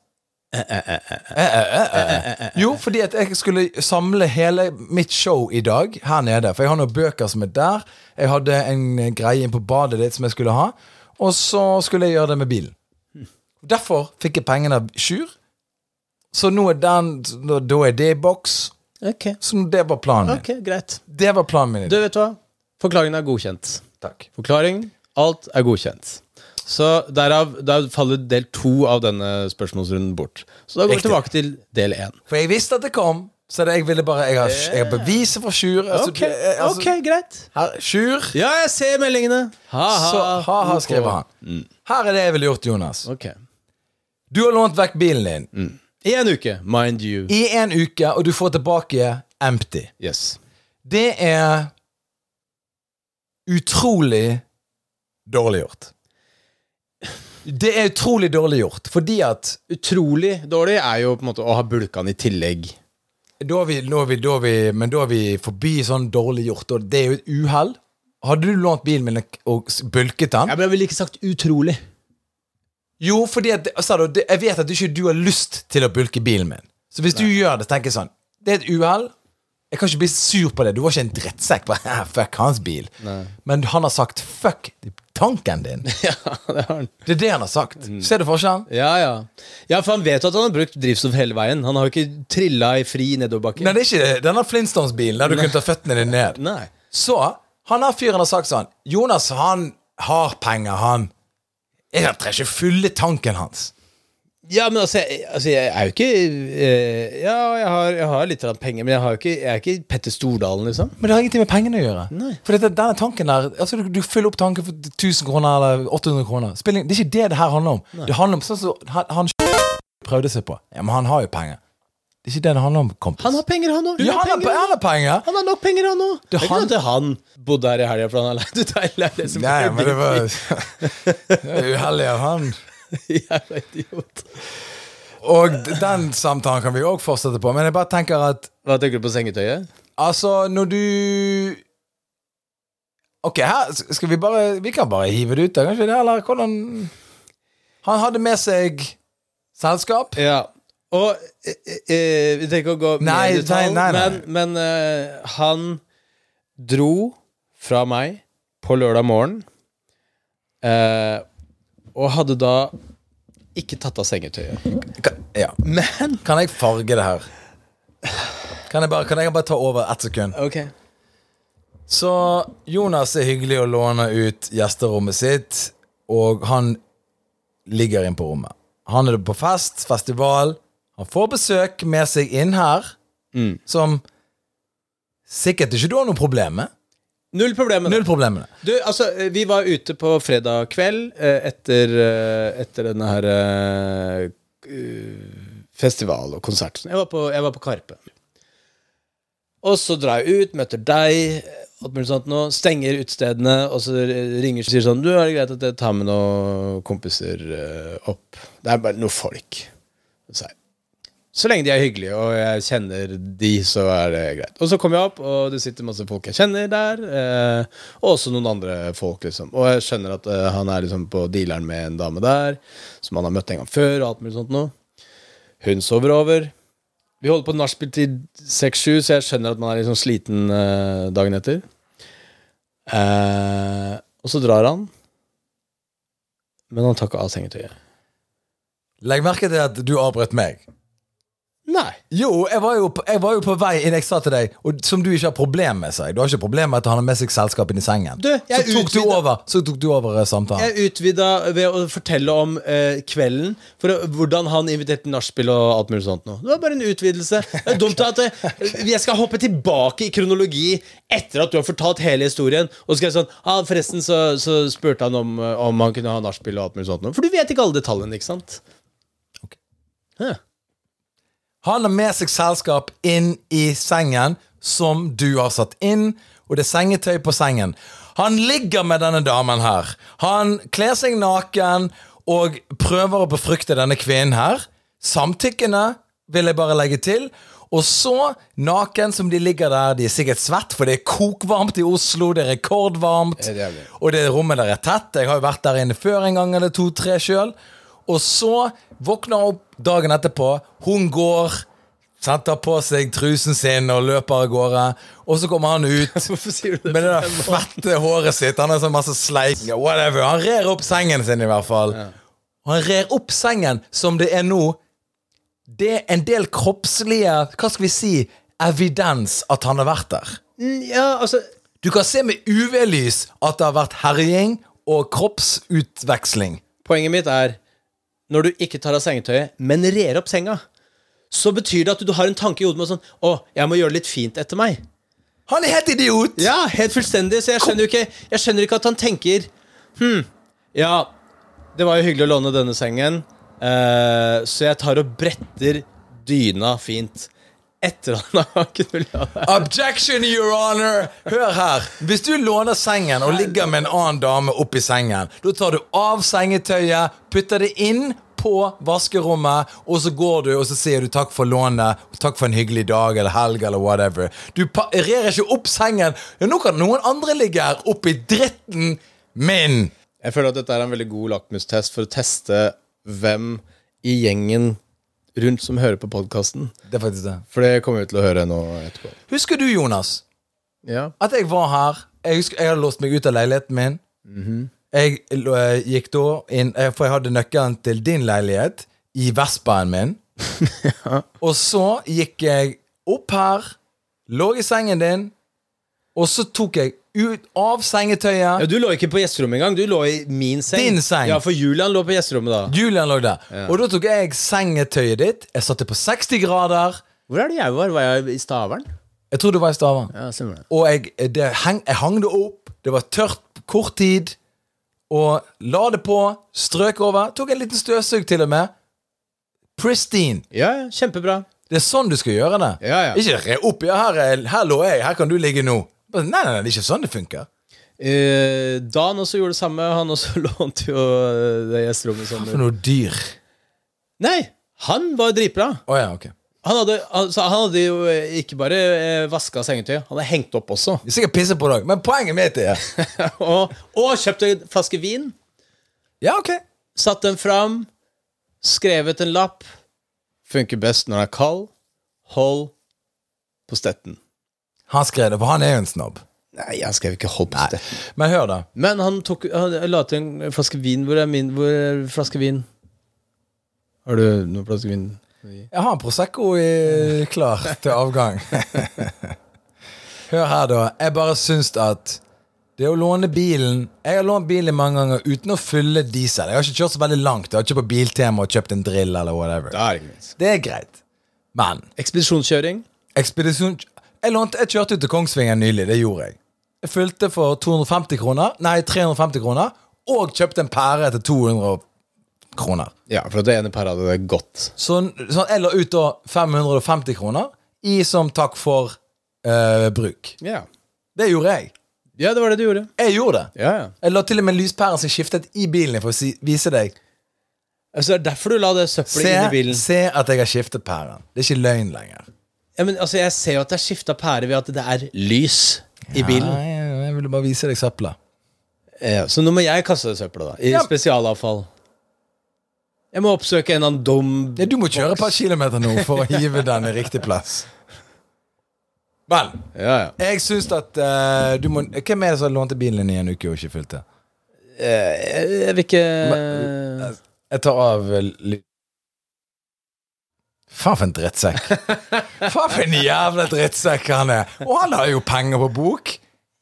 Jo, fordi at jeg skulle samle hele mitt show i dag her nede. For jeg har noen bøker som er der. Jeg hadde en greie inn på badet ditt som jeg skulle ha. Og så skulle jeg gjøre det med bilen. Derfor fikk jeg pengene av Sjur. Så nå er den Da er det i boks. Okay. Så det var planen min. ok, greit. Det var planen min. Du, vet hva? Forklaringen er godkjent. Takk. Forklaring, alt er godkjent. Så derav der faller del to av denne spørsmålsrunden bort. Så da går vi tilbake til del én. For jeg visste at det kom. Så det, jeg ville bare Jeg har, jeg har beviset for Sjur. Altså, Ok, eh, altså, ok, greit. her, Sjur. Ja, jeg ser meldingene. Ha-ha. Så ha-ha, skriver han. Her er det jeg ville gjort, Jonas. Ok. Du har lånt vekk bilen din I en uke, mind you. i en uke, og du får tilbake empty. Yes. Det er utrolig dårlig gjort. Det er utrolig dårlig gjort, fordi at Utrolig dårlig er jo på en måte å ha bulkene i tillegg. da er vi, da er vi, da er vi, Men da er vi forbi sånn dårlig gjort, og det er jo et uhell. Hadde du lånt bilen min og bulket den? Ja, men jeg ville ikke sagt utrolig. Jo, fordi at, altså, jeg vet at du ikke du har lyst til å bulke bilen min. Så hvis du gjør det, tenker jeg sånn Det er et uhell. Jeg kan ikke bli sur på det. Du var ikke en drittsekk. Bare, fuck hans bil. Men han har sagt fuck tanken din. ja, det har han. Det er det han har sagt. Ser du forskjellen? Ja, ja. Ja, for han vet jo at han har brukt drivstoff hele veien. Han har jo ikke trilla i fri nedoverbakke. Nei, det er ikke denne Flintstones-bilen der du kunne ta føttene dine ned. Nei. Så han her fyren har sagt sånn Jonas, han har penger, han. Jeg trenger ikke fylle tanken hans. Ja, men altså, jeg, altså, jeg er jo ikke eh, Ja, jeg har, jeg har litt penger, men jeg, har jo ikke, jeg er ikke Petter Stordalen, liksom. Men det har ingenting med pengene å gjøre. Nei. For dette, denne tanken der altså du, du fyller opp tanken for 1000 kroner eller 800 kroner. Spilling, det er ikke det det her handler om. Det handler om sånn som han, han prøvde seg på. Ja, Men han har jo penger. Det er ikke det det handler om, kompis. Han har penger, han òg. ja, han har, han har penger! Han har nok penger, han òg. Det er ikke han- sånn at han bodde her i helga fordi han har leid ut ei leilighet som Nei, men det var det er uheldig av han. Jævla idiot. Og den samtalen kan vi òg fortsette på, men jeg bare tenker at Hva tenker du på sengetøyet? Altså, når du Ok, her skal vi bare Vi kan bare hive det ut, da, kanskje? det, Eller hvordan Han hadde med seg selskap. Ja. Og eh, eh, Vi trenger ikke å gå mer i detalj, nei, nei, nei. men, men eh, han dro fra meg på lørdag morgen Eh, og hadde da ikke tatt av sengetøyet. Kan, ja. Men kan jeg farge det her? Kan jeg bare, kan jeg bare ta over ett sekund? Ok. Så Jonas er hyggelig å låne ut gjesterommet sitt, og han ligger inn på rommet. Han er på fest, festival. Han får besøk med seg inn her, som sikkert ikke du har noe problem med. Null problem med det. Null problem med det. Du, altså, eh, vi var ute på fredag kveld eh, etter, eh, etter denne her festival og konsert. Jeg var på, jeg var på Karpe. Og så drar jeg ut, møter deg, sånt nå, stenger utestedene, og så ringer og sier sånn Du, er det greit at jeg tar med noen kompiser opp? Det er bare noen folk. Så sier jeg, så lenge de er hyggelige, og jeg kjenner de, så er det greit. Og så kommer jeg opp, og det sitter masse folk jeg kjenner der. Eh, og også noen andre folk, liksom. Og jeg skjønner at eh, han er liksom på dealeren med en dame der, som han har møtt en gang før, og alt mulig sånt noe. Hun sover over. Vi holder på nachspiel til seks-sju, så jeg skjønner at man er liksom sliten eh, dagen etter. Eh, og så drar han. Men han tar ikke av sengetøyet. Legg merke til at du avbrøt meg. Nei. Jo, jeg var jo, på, jeg var jo på vei inn, jeg sa til deg, og som du ikke har problem med seg. Du har ikke problem med at han har med seg selskap inn i sengen. Du, jeg så tok du over, så tok du over eh, samtalen. Jeg utvida ved å fortelle om eh, kvelden, for hvordan han inviterte til nachspiel og alt mulig sånt. Nå. Det var bare en utvidelse. Det er dumt at eh, jeg skal hoppe tilbake i kronologi etter at du har fortalt hele historien. Og så skal jeg sånn ah, Forresten så, så spurte han om, eh, om han kunne ha nachspiel og alt mulig sånt. nå. For du vet ikke alle detaljene, ikke sant? Ok. Hæ. Han har med seg selskap inn i sengen som du har satt inn, og det er sengetøy på sengen. Han ligger med denne damen her. Han kler seg naken og prøver å befrukte denne kvinnen her. Samtykkende, vil jeg bare legge til. Og så, naken som de ligger der, de er sikkert svett, for det er kokvarmt i Oslo, det er rekordvarmt. Det er det. Og det rommet der er tett. Jeg har jo vært der inne før en gang eller to-tre sjøl. Og så våkner opp dagen etterpå. Hun går, setter på seg trusen sin og løper av gårde. Og så kommer han ut med det der fette håret sitt. Han er sånn masse sleik. Whatever. Han rer opp sengen sin, i hvert fall. Og han rer opp sengen som det er nå. Det er en del kroppslige Hva skal vi si evidens at han har vært der. Mm, Ja, altså Du kan se med UV-lys at det har vært herjing og kroppsutveksling. Poenget mitt er Når du ikke tar av sengetøyet, men rer opp senga, så betyr det at du har en tanke i hodet med sånn Å, jeg må gjøre det litt fint etter meg. Han er helt idiot! Ja, helt fullstendig. Så jeg skjønner ikke Jeg skjønner ikke at han tenker Hm, ja, det var jo hyggelig å låne denne sengen, eh, så jeg tar og bretter dyna fint. Etter at han har kunnet la være. Objection, your honor! Hør her. Hvis du låner sengen og ligger med en annen dame oppi sengen, da tar du av sengetøyet, putter det inn på vaskerommet, og så går du og så sier du takk for lånet, takk for en hyggelig dag eller helg eller whatever. Du parerer ikke opp sengen. Ja, nå kan noen andre ligge her oppi dritten min. Jeg føler at dette er en veldig god lakmustest for å teste hvem i gjengen rundt som hører på podkasten. Det er faktisk det. For det kommer vi til å høre nå etterpå. Husker du, Jonas, Ja. at jeg var her? Jeg husker jeg hadde låst meg ut av leiligheten min. Jeg jeg gikk da inn eh, For jeg hadde nøkkelen til din leilighet i Vespaen min. Og så gikk jeg opp her, lå i sengen din, og så tok jeg ut av sengetøyet. Ja, Du lå ikke på gjesterommet engang. Du lå i min seng. Din seng. Ja, For Julian lå på gjesterommet da. Julian lå der. Og da tok jeg sengetøyet ditt. Jeg satte på 60 grader. Hvor er det jeg var? Var jeg i Stavern? Jeg tror du var i Stavern. Ja, stemmer det. Og jeg, det heng, jeg hang det opp. Det var tørt kort tid. Og la det på. Strøk over. Tok en liten støvsug til og med. Pristine. Ja, ja, kjempebra. Det er sånn du skal gjøre det. Ja, ja. Ikke re opp. Ja, her, er, her lå jeg. Her kan du ligge nå. Nei, nei, nei, det er ikke sånn det funker. Eh, Dan også gjorde det samme. Han også lånte jo eh, det gjesterommet Hva For noe dyr. Nei, han var dritbra. Oh, ja, okay. Han hadde, altså, han hadde jo eh, ikke bare eh, vaska sengetøy, han hadde hengt opp også. Sikkert pisset på deg, men poenget mitt er og, og kjøpte en flaske vin. Ja, ok. Satt den fram, skrevet en lapp. Funker best når den er kald. Hold på stetten. Han skrev det, for han er jo en snobb. Nei, han skrev ikke på. Men hør, da. Men han tok Han la til en flaske vin. Hvor er min Hvor er flaske vin? Har du noen flaske vin? Jeg har en Prosecco i, klar til avgang. Hør her, da. Jeg bare syns at det å låne bilen Jeg har lånt bilen mange ganger uten å fylle diesel. Jeg har ikke kjørt så veldig langt. Jeg har ikke på Biltema og kjøpt en drill eller whatever. Da er det. Det er greit. Men Ekspedisjonskjøring. ekspedisjon Jeg, lånte, jeg kjørte ut til Kongsvinger nylig. Det gjorde jeg. Jeg fylte for 250 kroner, nei 350 kroner, og kjøpte en pære til 200 kroner. Ja, for det ene paret hadde det godt. Så, så jeg la ut da 550 kroner i som takk for eh, bruk. Ja. Det gjorde jeg. ja, det var det du gjorde. Jeg gjorde det. Ja, ja. Jeg la til og med lyspæren som skiftet i bilen for å si, vise deg. Altså, det er derfor du la det søppelet inn i bilen. se at jeg har skiftet pæren. Det er ikke løgn lenger. Ja, men altså, Jeg ser jo at det er skifta pære ved at det er lys i bilen. Nei, jeg ville bare vise deg søpla. Ja, så nå må jeg kaste det søpla, da. I Ja. spesialavfall. Jeg må oppsøke en eller annen dum Ja, du må kjøre et par kilometer nå for å hive den i riktig plass. Vel, Ja, ja. jeg syns at eh, du må Hvem er det som har lånt bilen din i en uke og ikke fylt det? Eh, Jeg, jeg vil ikke Jeg tar av eh. Faen for en drittsekk. Faen for en jævla drittsekk han er. Og han har jo penger på bok.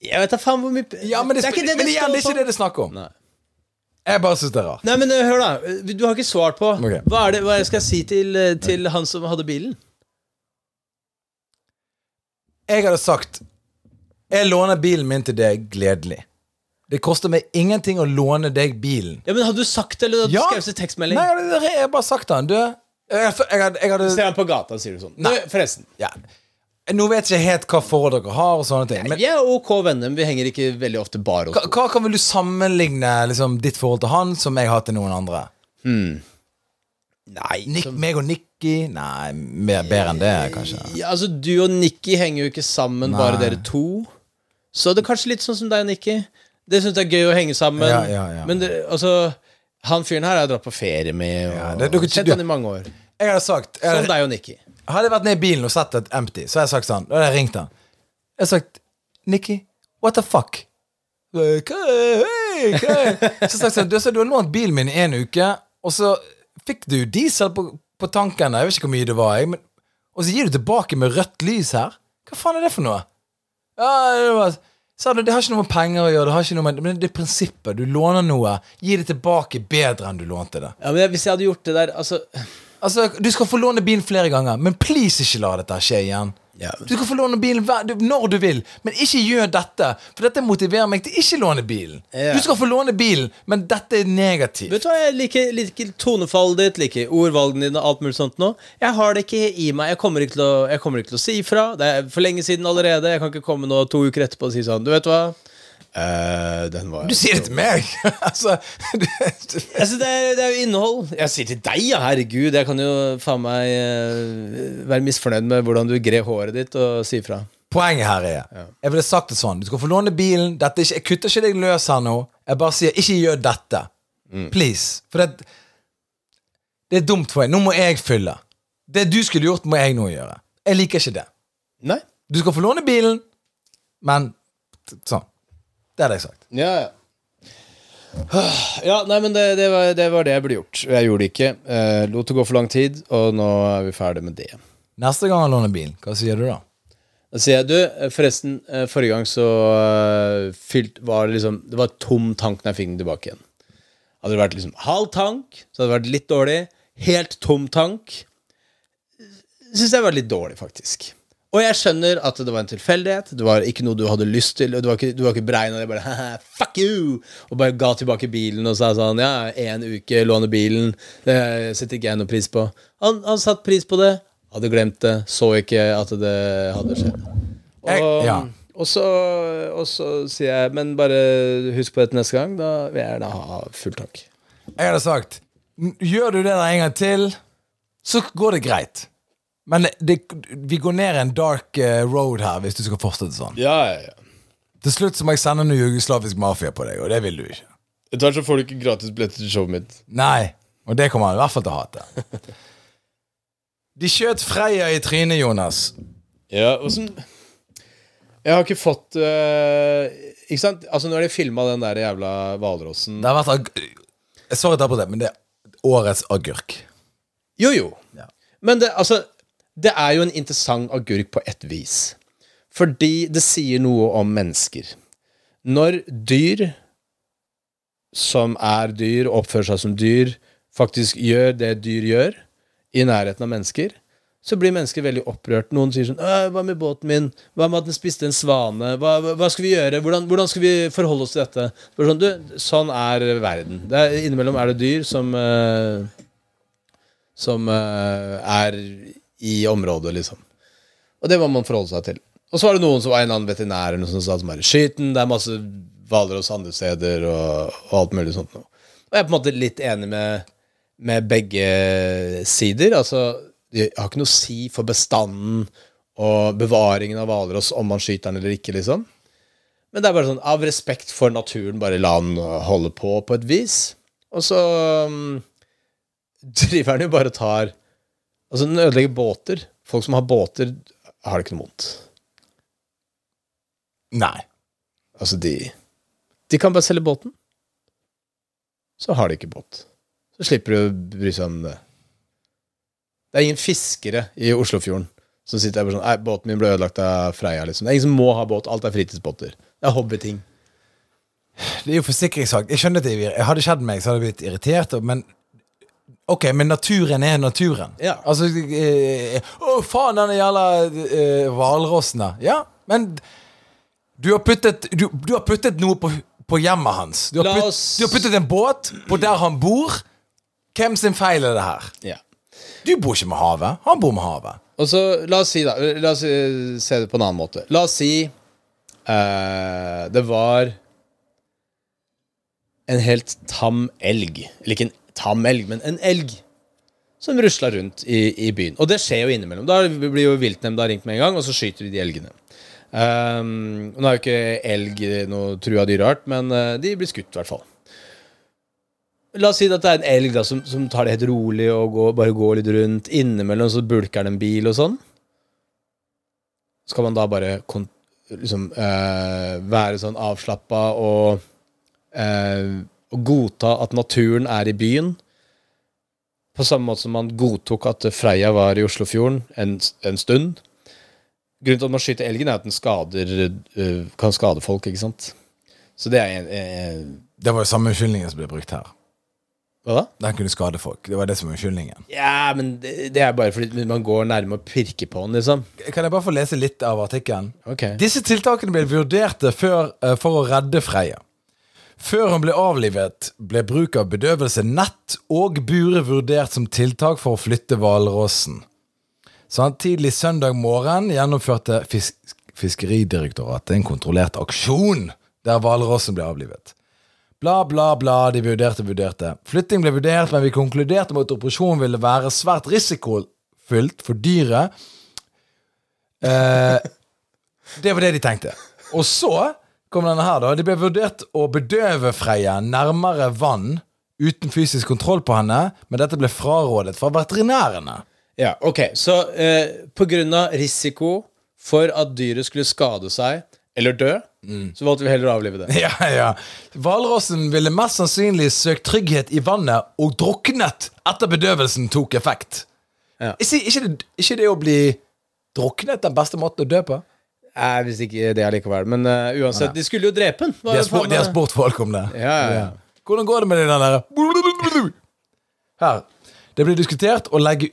Jeg vet da faen hvor mye Ja, Men det, er ikke det det igjen, det er ikke det det er snakk om. Nei. Jeg bare syns det er rart. Nei, men eh, hør, da. Du har ikke svart på okay. hva, er det, hva det jeg skal si til, eh, til han som hadde bilen. Jeg hadde sagt Jeg låner bilen min til deg gledelig. Det koster meg ingenting å låne deg bilen. Ja, men Hadde du sagt det, eller hadde du Ja. skrevet en tekstmelding? Nei, jeg hadde- bare sagt det. Du, jeg, jeg, jeg, hadde- jeg hadde Ser han på gata, sier du sånn. Nei. Forresten. ja. Nå vet jeg ikke helt hva forhold dere har, og sånne ting. Men Vi er ok venner, men vi henger ikke veldig ofte bare hos hva, hva kan vel du sammenligne liksom, ditt forhold til han som jeg har til noen andre? Nei, Nick, som- meg og Nikki? Nei, mer, bedre enn det, kanskje. ja, altså Du og Nikki henger jo ikke sammen, bare dere to. Så det er kanskje litt sånn som deg og Nikki. Det syns jeg er gøy å henge sammen. Ja, ja, ja. Men det, altså han fyren her har jeg dratt på ferie med, og Ja, det- du sett du- han i mange år. Jeg hadde sagt jeg Som deg og Nikki. Hadde jeg vært nede i bilen og sett et empty, så hadde jeg sagt sånn Da hadde jeg ringt han. Jeg hadde sagt Nikki, what the fuck? Er, hei, er? Så sagt sånn, du, så du har lånt bilen min i en uke, og så fikk du diesel på, på tanken. Jeg vet ikke hvor mye det var, jeg, men, og så gir du tilbake med rødt lys her? Hva faen er det for noe? Ja, det var Sa du, Det har ikke noe med penger å gjøre, det har ikke noe med, men det er prinsippet. Du låner noe, gi det tilbake bedre enn du lånte det. Ja, men Hvis jeg hadde gjort det der Altså Altså, Du skal få låne bilen flere ganger, men please ikke la dette skje igjen. Ja. Du kan få låne bilen når du vil, men ikke gjør dette. For dette motiverer meg til ikke låne bilen. Ja. Du skal få låne bilen, men dette er negativt. Vet du hva, Jeg liker, liker tonefallet ditt, liker ordvalgene dine og alt mulig sånt nå. Jeg har det ikke i meg. Jeg kommer ikke til å, kommer ikke til å si ifra. Det er for lenge siden allerede. Jeg kan ikke komme nå to uker etterpå og si sånn Du vet hva? Eh, den var Du sier det til meg! altså, du, Altså, det, er, det er jo innhold. Jeg sier til deg, ja, herregud. Jeg kan jo faen meg uh, være misfornøyd med hvordan du grev håret ditt og si ifra. Poenget her er Jeg ville sagt det sånn. Du skal få låne bilen. Dette ikke, jeg kutter ikke deg løs her nå. Jeg bare sier ikke gjør dette. Please. For det, det er dumt for deg. Nå må jeg fylle. Det du skulle gjort, må jeg nå gjøre. Jeg liker ikke det. Nei? Du skal få låne bilen, men sånn. Det hadde jeg sagt. Ja, ja. Ja, nei, men det, det, var, det var det jeg burde gjort. Jeg gjorde det ikke. Eh, lot det gå for lang tid, og nå er vi ferdig med det. Neste gang han låner bil, hva sier du da? Da sier jeg, du, eh, forresten, eh, forrige gang så eh, fylt, var det liksom Det var tom tank når jeg fikk den tilbake igjen. Hadde det vært liksom halv tank, så hadde det vært litt dårlig. Helt tom tank syns jeg var litt dårlig, faktisk. Og jeg skjønner at det var en tilfeldighet. Det var ikke noe du hadde lyst til. Du var ikke, du var ikke beregna det. Bare fuck you! Og bare ga tilbake bilen og sa sånn Ja, én uke, låne bilen. Det setter ikke jeg noe pris på. Han, han satte pris på det. Hadde glemt det. Så ikke at det hadde skjedd. Og, Jeg- ja. og, så, og så sier jeg Men bare husk på dette neste gang. Da vil jeg gjerne ha full tank. Jeg hadde sagt Gjør du det der en gang til, så går det greit. Men det, vi går ned en dark eh, road her hvis du skal fortsette sånn. Ja, ja, ja. Til slutt så må jeg sende noe jugoslavisk mafia på deg, og det vil du ikke. Etter hvert så får du ikke gratis billetter til showet mitt. Nei, og det kommer han i hvert fall til å hate. De skjøt Freya i trynet, Jonas. Ja, åssen Jeg har ikke fått uh, Ikke sant? Altså, nå har de filma den der jævla hvalrossen. Det har vært ag Sorry på det, men det er årets agurk. Jo, jo. Ja. Men det, altså, det er jo en interessant agurk på et vis. Fordi det sier noe om mennesker. Når dyr som er dyr, oppfører seg som dyr, faktisk gjør det dyr gjør, i nærheten av mennesker, så blir mennesker veldig opprørt. Noen sier sånn «Øh, 'Hva med båten min? Hva med at den spiste en svane? Hva, hva- skal vi gjøre? Hvordan, hvordan skal vi forholde oss til dette?' Sånn, du, sånn er verden. Er, innimellom er det dyr som uh, Som uh, er i området, liksom. Og det må man forholde seg til. Og så var det noen som var en annen veterinær eller noe som sa at bare skyt det er masse hvalross andre steder og, og alt mulig sånt noe. Og jeg er på en måte litt enig med, med begge sider. Altså, det har ikke noe å si for bestanden og bevaringen av hvalross om man skyter den eller ikke, liksom. Men det er bare sånn, av respekt for naturen, bare la den holde på på et vis. Og så um, driver den jo bare og tar Altså, den ødelegger båter. Folk som har båter, har det ikke noe vondt. Nei. Altså, de De kan bare selge båten. Så har de ikke båt. Så slipper du å bry seg om det. Det er ingen fiskere i Oslofjorden som sitter der bare sånn Nei, båten min ble ødelagt av Freia, liksom. Det er ingen som må ha båt. Alt er fritidsbåter. Det er hobbyting. Det er jo forsikringssak. Jeg skjønner at det er- hadde skjedd meg, så hadde jeg blitt irritert. Men Ok, men naturen er naturen. Ja. Altså eh, Å, faen, den jævla eh, hvalrossen der. Ja, men du har puttet, du, du har puttet noe på, på hjemmet hans. Du har, putt, du har puttet en båt på der han bor. Hvem sin feil er det her? Ja. Du bor ikke med havet. Han bor med havet. Og så, la oss si da La oss eh, se det på en annen måte. La oss si uh, det var en helt tam elg. Eller ikke en tam elg, men en elg. Som rusla rundt i, i byen. Og det skjer jo innimellom. Da blir jo viltnemnda ringt med en gang, og så skyter de de elgene. Um, nå er jo ikke elg noe trua dyreart, men eh, de blir skutt, i hvert fall. La oss si at det er en elg da, som, som tar det helt rolig og går, bare går litt rundt. Innimellom så bulker den en bil og sånn. Skal man da bare liksom, uh, være sånn avslappa og, eh, og godta at naturen er i byen? På samme måte som man godtok at Freia var i Oslofjorden en, en stund. Grunnen til at man skyter elgen, er at den skader, eh, kan skade folk, ikke sant? Så det er en, en Det var jo samme unnskyldningen som ble brukt her. Hva da? Den kunne skade folk. Det var det som var unnskyldningen. Ja, men det, det er bare fordi man går nærme og pirker på den, liksom. Kan jeg bare få lese litt av artikkelen? Okay. Disse tiltakene ble vurderte før, eh, for å redde Freia. Før hun ble avlivet, ble bruk av bedøvelse, nett og bure vurdert som tiltak for å flytte hvalrossen. Sånn, tidlig søndag morgen gjennomførte fisk Fiskeridirektoratet en kontrollert aksjon der hvalrossen ble avlivet. Bla, bla, bla, de vurderte, vurderte. Flytting ble vurdert, men vi konkluderte med at operasjonen ville være svært risikofylt for dyret. Eh, det var det de tenkte. Og så kom denne her, da. Det ble vurdert å bedøve Freia nærmere vann uten fysisk kontroll på henne, men dette ble frarådet fra veterinærene. Ja, ok. Så eh, på grunn av risiko for at dyret skulle skade seg eller dø, så valgte vi heller å avlive det. Ja, ja. Hvalrossen ville mest sannsynlig søkt trygghet i vannet og druknet etter bedøvelsen tok effekt. Ja. Ikke, ikke, ikke det å bli druknet den beste måten å dø på? Nei, hvis ikke det allikevel. Men uh, uansett, de skulle jo drepe den. De har, spurt, de har spurt folk om det. Ja, ja, ja. Hvordan går det med den der Her. Det blir diskutert å legge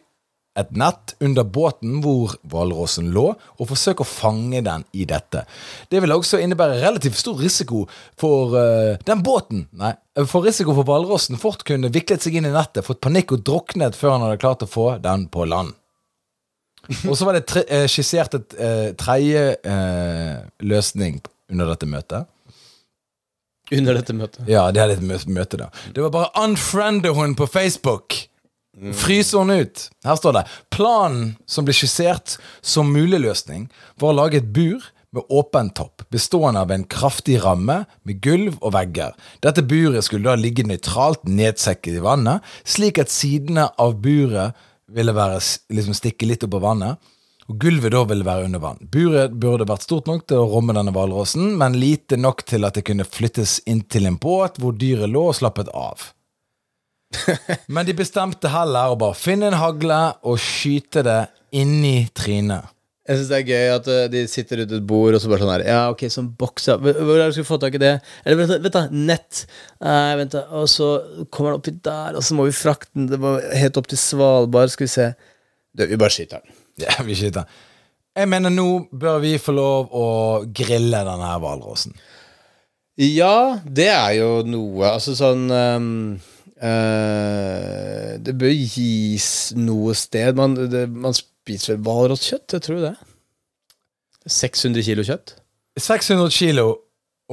et nett under båten hvor hvalrossen lå, og forsøke å fange den i dette. Det vil også innebære relativt stor risiko for uh, den båten. Nei, for risiko for hvalrossen fort kunne viklet seg inn i nettet, fått panikk og druknet før han hadde klart å få den på land. Og så var det tre, eh, skissert et eh, tredje eh, løsning under dette møtet. Under dette møtet. Ja, det er et mø- møte, da. Det var bare unfriende hun på Facebook. Fryse hun ut. Her står det Planen som ble skissert som mulig løsning, var å lage et bur med åpen topp, bestående av en kraftig ramme med gulv og vegger. Dette buret skulle da ligge nøytralt nedsekket i vannet, slik at sidene av buret ville være, liksom stikke litt opp av vannet. Og gulvet da ville være under vann. Buret burde vært stort nok til å romme denne hvalrossen, men lite nok til at det kunne flyttes inn til en båt hvor dyret lå og slappet av. Men de bestemte heller å bare finne en hagle og skyte det inni trynet. Jeg syns det er gøy at eh, de sitter rundt et bord og så bare sånn her Ja, ok, sånn boks ja. Hvor er det du skulle få tak i det? Eller vent, vent da, nett. Nei, vent da. Og så kommer den oppi der, og så må vi frakte den Det var helt opp til Svalbard. Skal vi se. Du, vi bare skyter den. Ja, vi skyter. Jeg mener, nå bør vi få lov å grille denne her hvalrossen. Ja, det er jo noe. Altså sånn um, uh, Det bør gis noe sted. Man, det, man spiser vel hvalrosskjøtt, jeg tror det. 600 kilo kjøtt. 600 kilo,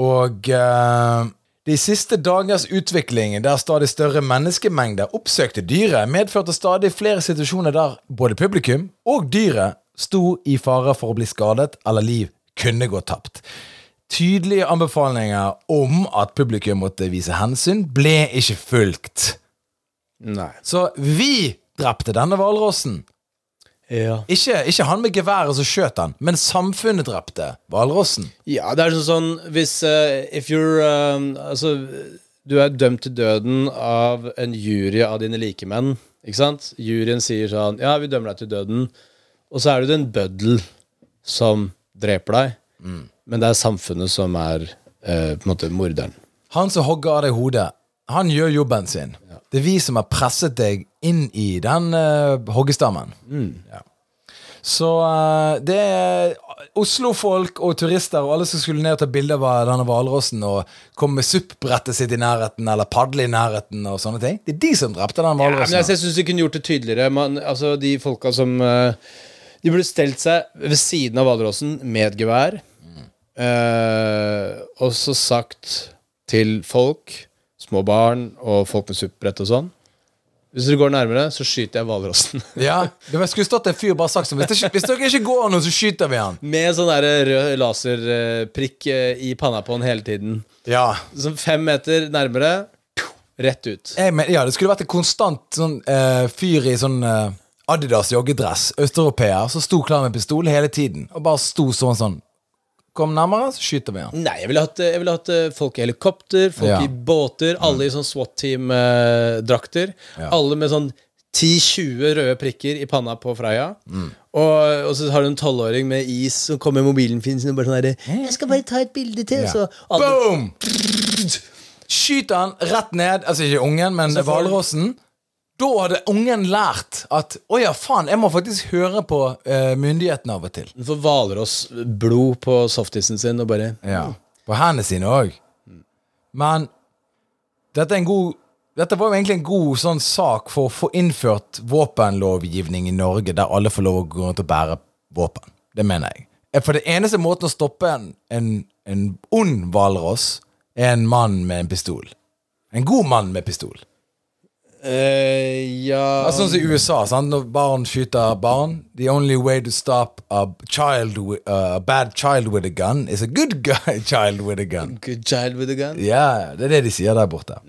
og uh, de siste dagers utvikling der stadig større menneskemengder oppsøkte dyret, medførte stadig flere situasjoner der både publikum og dyret sto i fare for å bli skadet eller liv kunne gå tapt. Tydelige anbefalinger om at publikum måtte vise hensyn, ble ikke fulgt. Nei. Så vi drepte denne hvalrossen. Ja. Ikke, ikke han med geværet som skjøt han, men samfunnet drepte hvalrossen. Ja, det er sånn sånn Hvis uh, If you're um, Altså, du er dømt til døden av en jury av dine likemenn. Ikke sant? Juryen sier sånn Ja, vi dømmer deg til døden. Og så er det en bøddel som dreper deg. Men det er samfunnet som er uh, på en måte morderen. Han som hogger av deg hodet, han gjør jobben sin. Det er vi som har presset deg inn i den uh, hoggestammen. Ja. Så uh, det er Oslo-folk og turister og alle som skulle ned og ta bilde av denne hvalrossen og komme med SUP-brettet sitt i nærheten eller padle i nærheten og sånne ting. Det er de som drepte den hvalrossen. jeg, jeg syns de kunne gjort det tydeligere. Man, altså, de folka som uh, De burde stelt seg ved siden av hvalrossen med et gevær. eh, og så sagt til folk, små barn og folk med SUP-brett og sånn Hvis dere går nærmere, så skyter jeg hvalrossen. ja, det skulle stått en fyr bare sagt sånn hvis, det- hvis dere ikke går nå, så skyter vi han. med sånn der rød laserprikk eh, i panna på han hele tiden. Ja. Sånn fem meter nærmere, rett ut. Jeg men, ja, det skulle vært en konstant sånn uh, fyr i sånn uh, Adidas joggedress, østeuropeer, som sto klar med pistol hele tiden. Og bare sto sånn sånn. Kom nærmere, så skyter vi han. Nei, jeg ville hatt, jeg ville hatt eh, folk i helikopter, folk Ja. i båter, alle i sånn SWAT-team-drakter. Ja. Alle med sånn 10-20 røde prikker i panna på Freia. Mm. Og, og så har du en tolvåring med is som kommer med mobilen sin og bare sånn herre 'Jeg skal bare ta et bilde til', Ja. så alle, Boom! Skyter han rett ned, altså ikke ungen, men Så får- hvalrossen. Da hadde ungen lært at å ja, faen, jeg må faktisk høre på eh, myndighetene av og til. For får hvalrossblod på softisen sin og bare Ja. På hendene sine òg. Men dette, er en god, dette var jo egentlig en god sånn sak for å få innført våpenlovgivning i Norge, der alle får lov å gå rundt og bære våpen. Det mener jeg. Eh, For det eneste måten å stoppe en, en, en ond hvalross, er en mann med en pistol. En god mann med pistol. Eh, Ja Altså, sånn som i USA, sant? når barn skyter barn The only way to stop a, child uh, a bad child with a gun is a good guy child with a gun. Good child with a gun. Ja, det er det de sier der borte.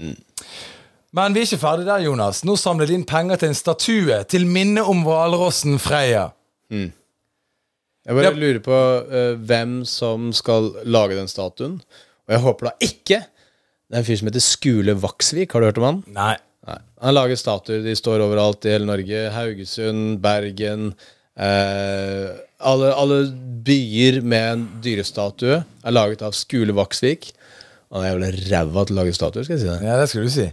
Men vi er ikke ferdig der, Jonas. Nå samler de inn penger til en statue til minne om hvalrossen Freya. Jeg bare Ja. lurer på uh, hvem som skal lage den statuen. Og jeg håper da ikke det er en fyr som heter Skule Vaksvik. Har du hørt om han? Nei. Nei. Han lager statuer. De står overalt i hele Norge. Haugesund, Bergen eh, alle, alle byer med en dyrestatue er laget av Skule Vaksvik. Han er jævlig ræva til å lage statuer, skal jeg si det. Ja, det skal du si.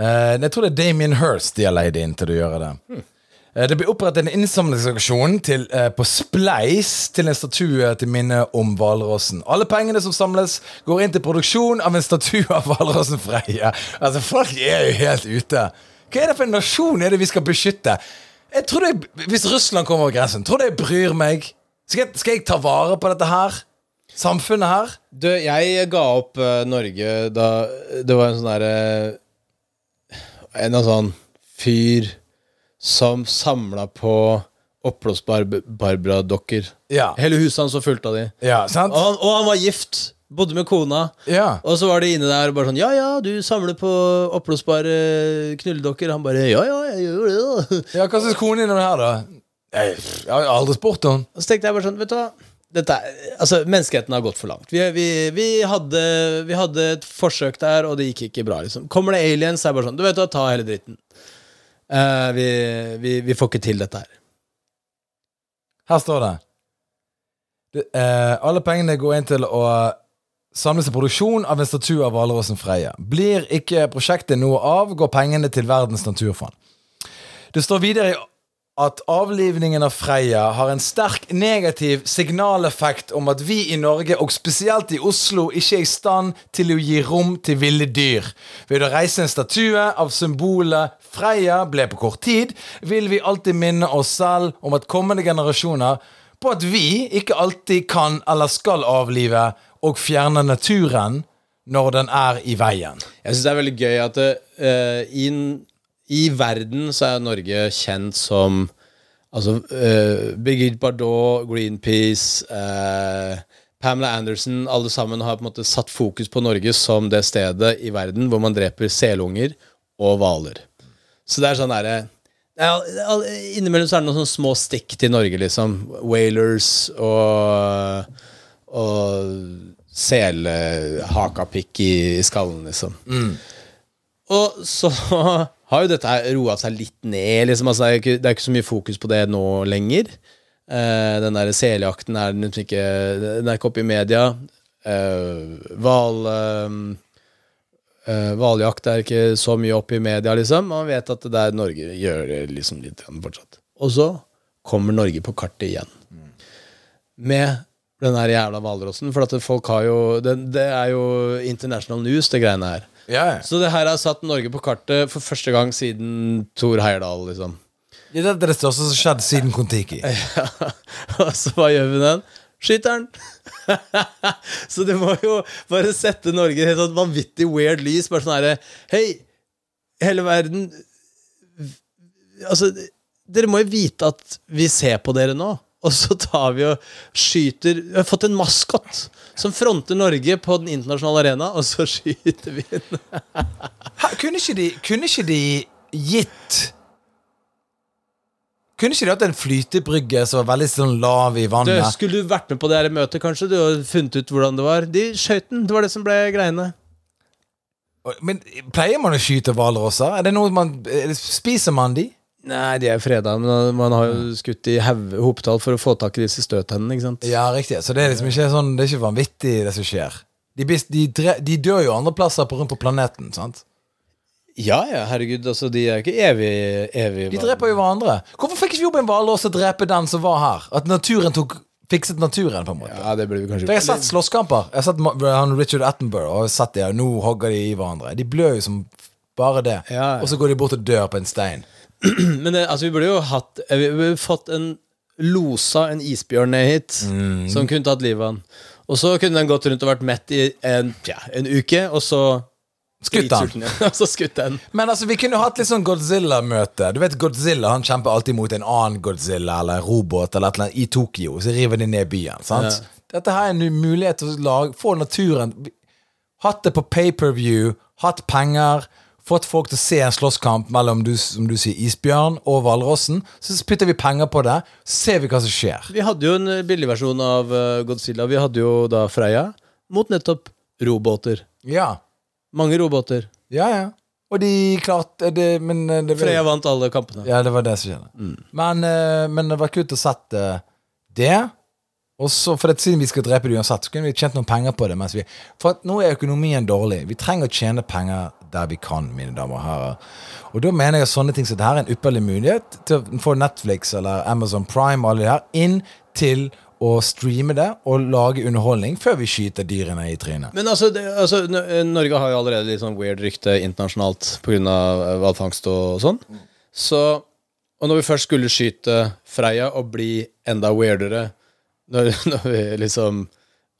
Eh, jeg tror det er Damien Hirst de har leid inn til å gjøre det. Eh, det blir opprettet en innsamlingsaksjon til, eh, på Spleis til en statue til minne om hvalrossen. Alle pengene som samles, går inn til produksjon av en statue av hvalrossen Freie Altså, folk er jo helt ute. Hva er det for en nasjon er det vi skal beskytte? Jeg tror det, Hvis Russland kommer over grensen, tror du jeg bryr meg? Skal jeg, skal jeg ta vare på dette her? Samfunnet her? Du, jeg ga opp uh, Norge da det var en sånn derre En av sånn fyr som samla på oppblåsbare Barbara-dokker. Ja. Hele huset hans var fullt av de. Ja, sant? Og han, og han var gift. Bodde med kona. Ja. Og så var de inne der og bare sånn Ja, ja, du samler på oppblåsbare knulledokker. Han bare Ja, ja, jeg gjør det, da. Ja, Hva syns kona din om det her, da? Jeg, jeg har aldri spurt henne. Og så tenkte jeg bare sånn, vet du hva dette altså, Menneskeheten har gått for langt. Vi, vi, vi, hadde, vi hadde et forsøk der, og det gikk ikke bra. liksom Kommer det aliens, er det bare sånn Du vet hva, ta hele dritten. Eh, vi, vi, vi får ikke til dette her. Her står det. det uh, alle pengene går inn til å samles i produksjon av en statue av hvalrossen Freia. Blir ikke prosjektet noe av, går pengene til Verdens naturfond. Det står videre at avlivningen av Freia har en sterk negativ signaleffekt om at vi i Norge, og spesielt i Oslo, ikke er i stand til å gi rom til ville dyr. Ved å reise en statue av symbolet Freia ble på kort tid, vil vi alltid minne oss selv om at kommende generasjoner på at vi ikke alltid kan eller skal avlive og fjerne naturen når den er i veien. Jeg syns det er veldig gøy at det, uh, i, i verden så er Norge kjent som Altså uh, Birgit Bardot, Greenpeace, uh, Pamela Anderson Alle sammen har på en måte satt fokus på Norge som det stedet i verden hvor man dreper selunger og hvaler. Så det er sånn derre ja, Innimellom så er det noen sånne små stikk til Norge, liksom. Whalers og Og selhakapikk i skallen, liksom. Og så har jo dette roa seg litt ned. Liksom. Altså, det, er ikke, det, er ikke, så mye fokus på det nå lenger. Uh, den der seljakten er den ikke, den er ikke oppe i media. Hval uh, uh, Hvaljakt er ikke så mye opp i media, liksom. Man vet at det er Norge gjør det liksom litt fortsatt. Og så kommer Norge på kartet igjen. Med den her jævla hvalrossen. For at folk har jo det, det, er jo international news, det greiene her. Ja, ja. Så det her har satt Norge på kartet for første gang siden Thor Heyerdahl, liksom. Ja, det er det største som har skjedd siden Kon-Tiki. Ja. Og så hva gjør vi den? Skyter den! så du må jo bare sette Norge i et sånt vanvittig weird lys. Bare sånn herre Hei, hele verden Altså, dere må jo vite at vi ser på dere nå. Og så tar vi og skyter Vi har fått en maskot som fronter Norge på den internasjonale arena, og så skyter vi den. kunne, ikke de, kunne ikke de gitt kunne ikke de hatt en flytebrygge som var veldig sånn lav i vannet? Du, skulle du vært med på det her møtet, kanskje? Du har funnet ut hvordan det var. De skjøt den. Det var det som ble greiene. Men Pleier man å skyte hvalrosser? Er det noe man Spiser man de? Nei, de er freda, men man har jo skutt i hopetall for å få tak i disse støttennene. ikke sant? Ja, riktig. Så det er liksom ikke sånn Det er ikke vanvittig, det som skjer. De, de, de dør jo andre plasser på, rundt på planeten, sant? Ja, ja, herregud, altså, de er ikke evig, evig De dreper jo hverandre. Hvorfor fikk ikke vi opp en hvalross og drepe den som var her? At naturen tok fikset naturen, på en måte. Ja, det burde vi kanskje Jeg har sett slåsskamper. Jeg har sett han Richard Attenborough og sett det, og nå hogger de i hverandre. De blør jo som bare det. Ja, ja. Og så går de bort og dør på en stein. Men det, altså, vi burde jo hatt Vi burde fått en losa en isbjørn ned hit, som kunne tatt livet av han. Og så kunne den gått rundt og vært mett i en, ja, en uke, og så Skutt han. Og så skutt den. Men altså, vi kunne jo hatt litt sånn Godzilla-møte. Du vet, Godzilla han kjemper alltid mot en annen Godzilla eller en robot eller et eller annet i Tokyo. Så river de ned byen. sant? Dette her er en mulighet til å lage, få naturen Hatt det på pay-per-view, hatt penger, fått folk til å se en slåsskamp mellom du, som du sier, isbjørn og hvalrossen. Så putter vi penger på det, så ser vi hva som skjer. Vi hadde jo en billigversjon av uh, Godzilla. Vi hadde jo da Freya mot nettopp roboter. Ja. Mange roboter. Ja, ja. Og de klarte det, men eh, det, Freya vant alle kampene. Ja, det var det som skjedde. Mm. Men, eh, men det var kult å sette det. Og så, for det, Siden vi skal drepe det uansett, så kunne vi tjent noen penger på det. Mens vi, for at nå er økonomien dårlig. Vi trenger å tjene penger der vi kan, mine damer og herrer. Og da mener jeg sånne ting som dette er en ypperlig mulighet til å få Netflix eller Amazon Prime alle de her inn til å streame det og lage underholdning før vi skyter dyrene i trynet. Men altså, det, altså Norge har jo allerede litt sånn weird rykte internasjonalt pga. hvalfangst og sånn. Så, og når vi først skulle skyte Freia og bli enda weirdere når, når vi liksom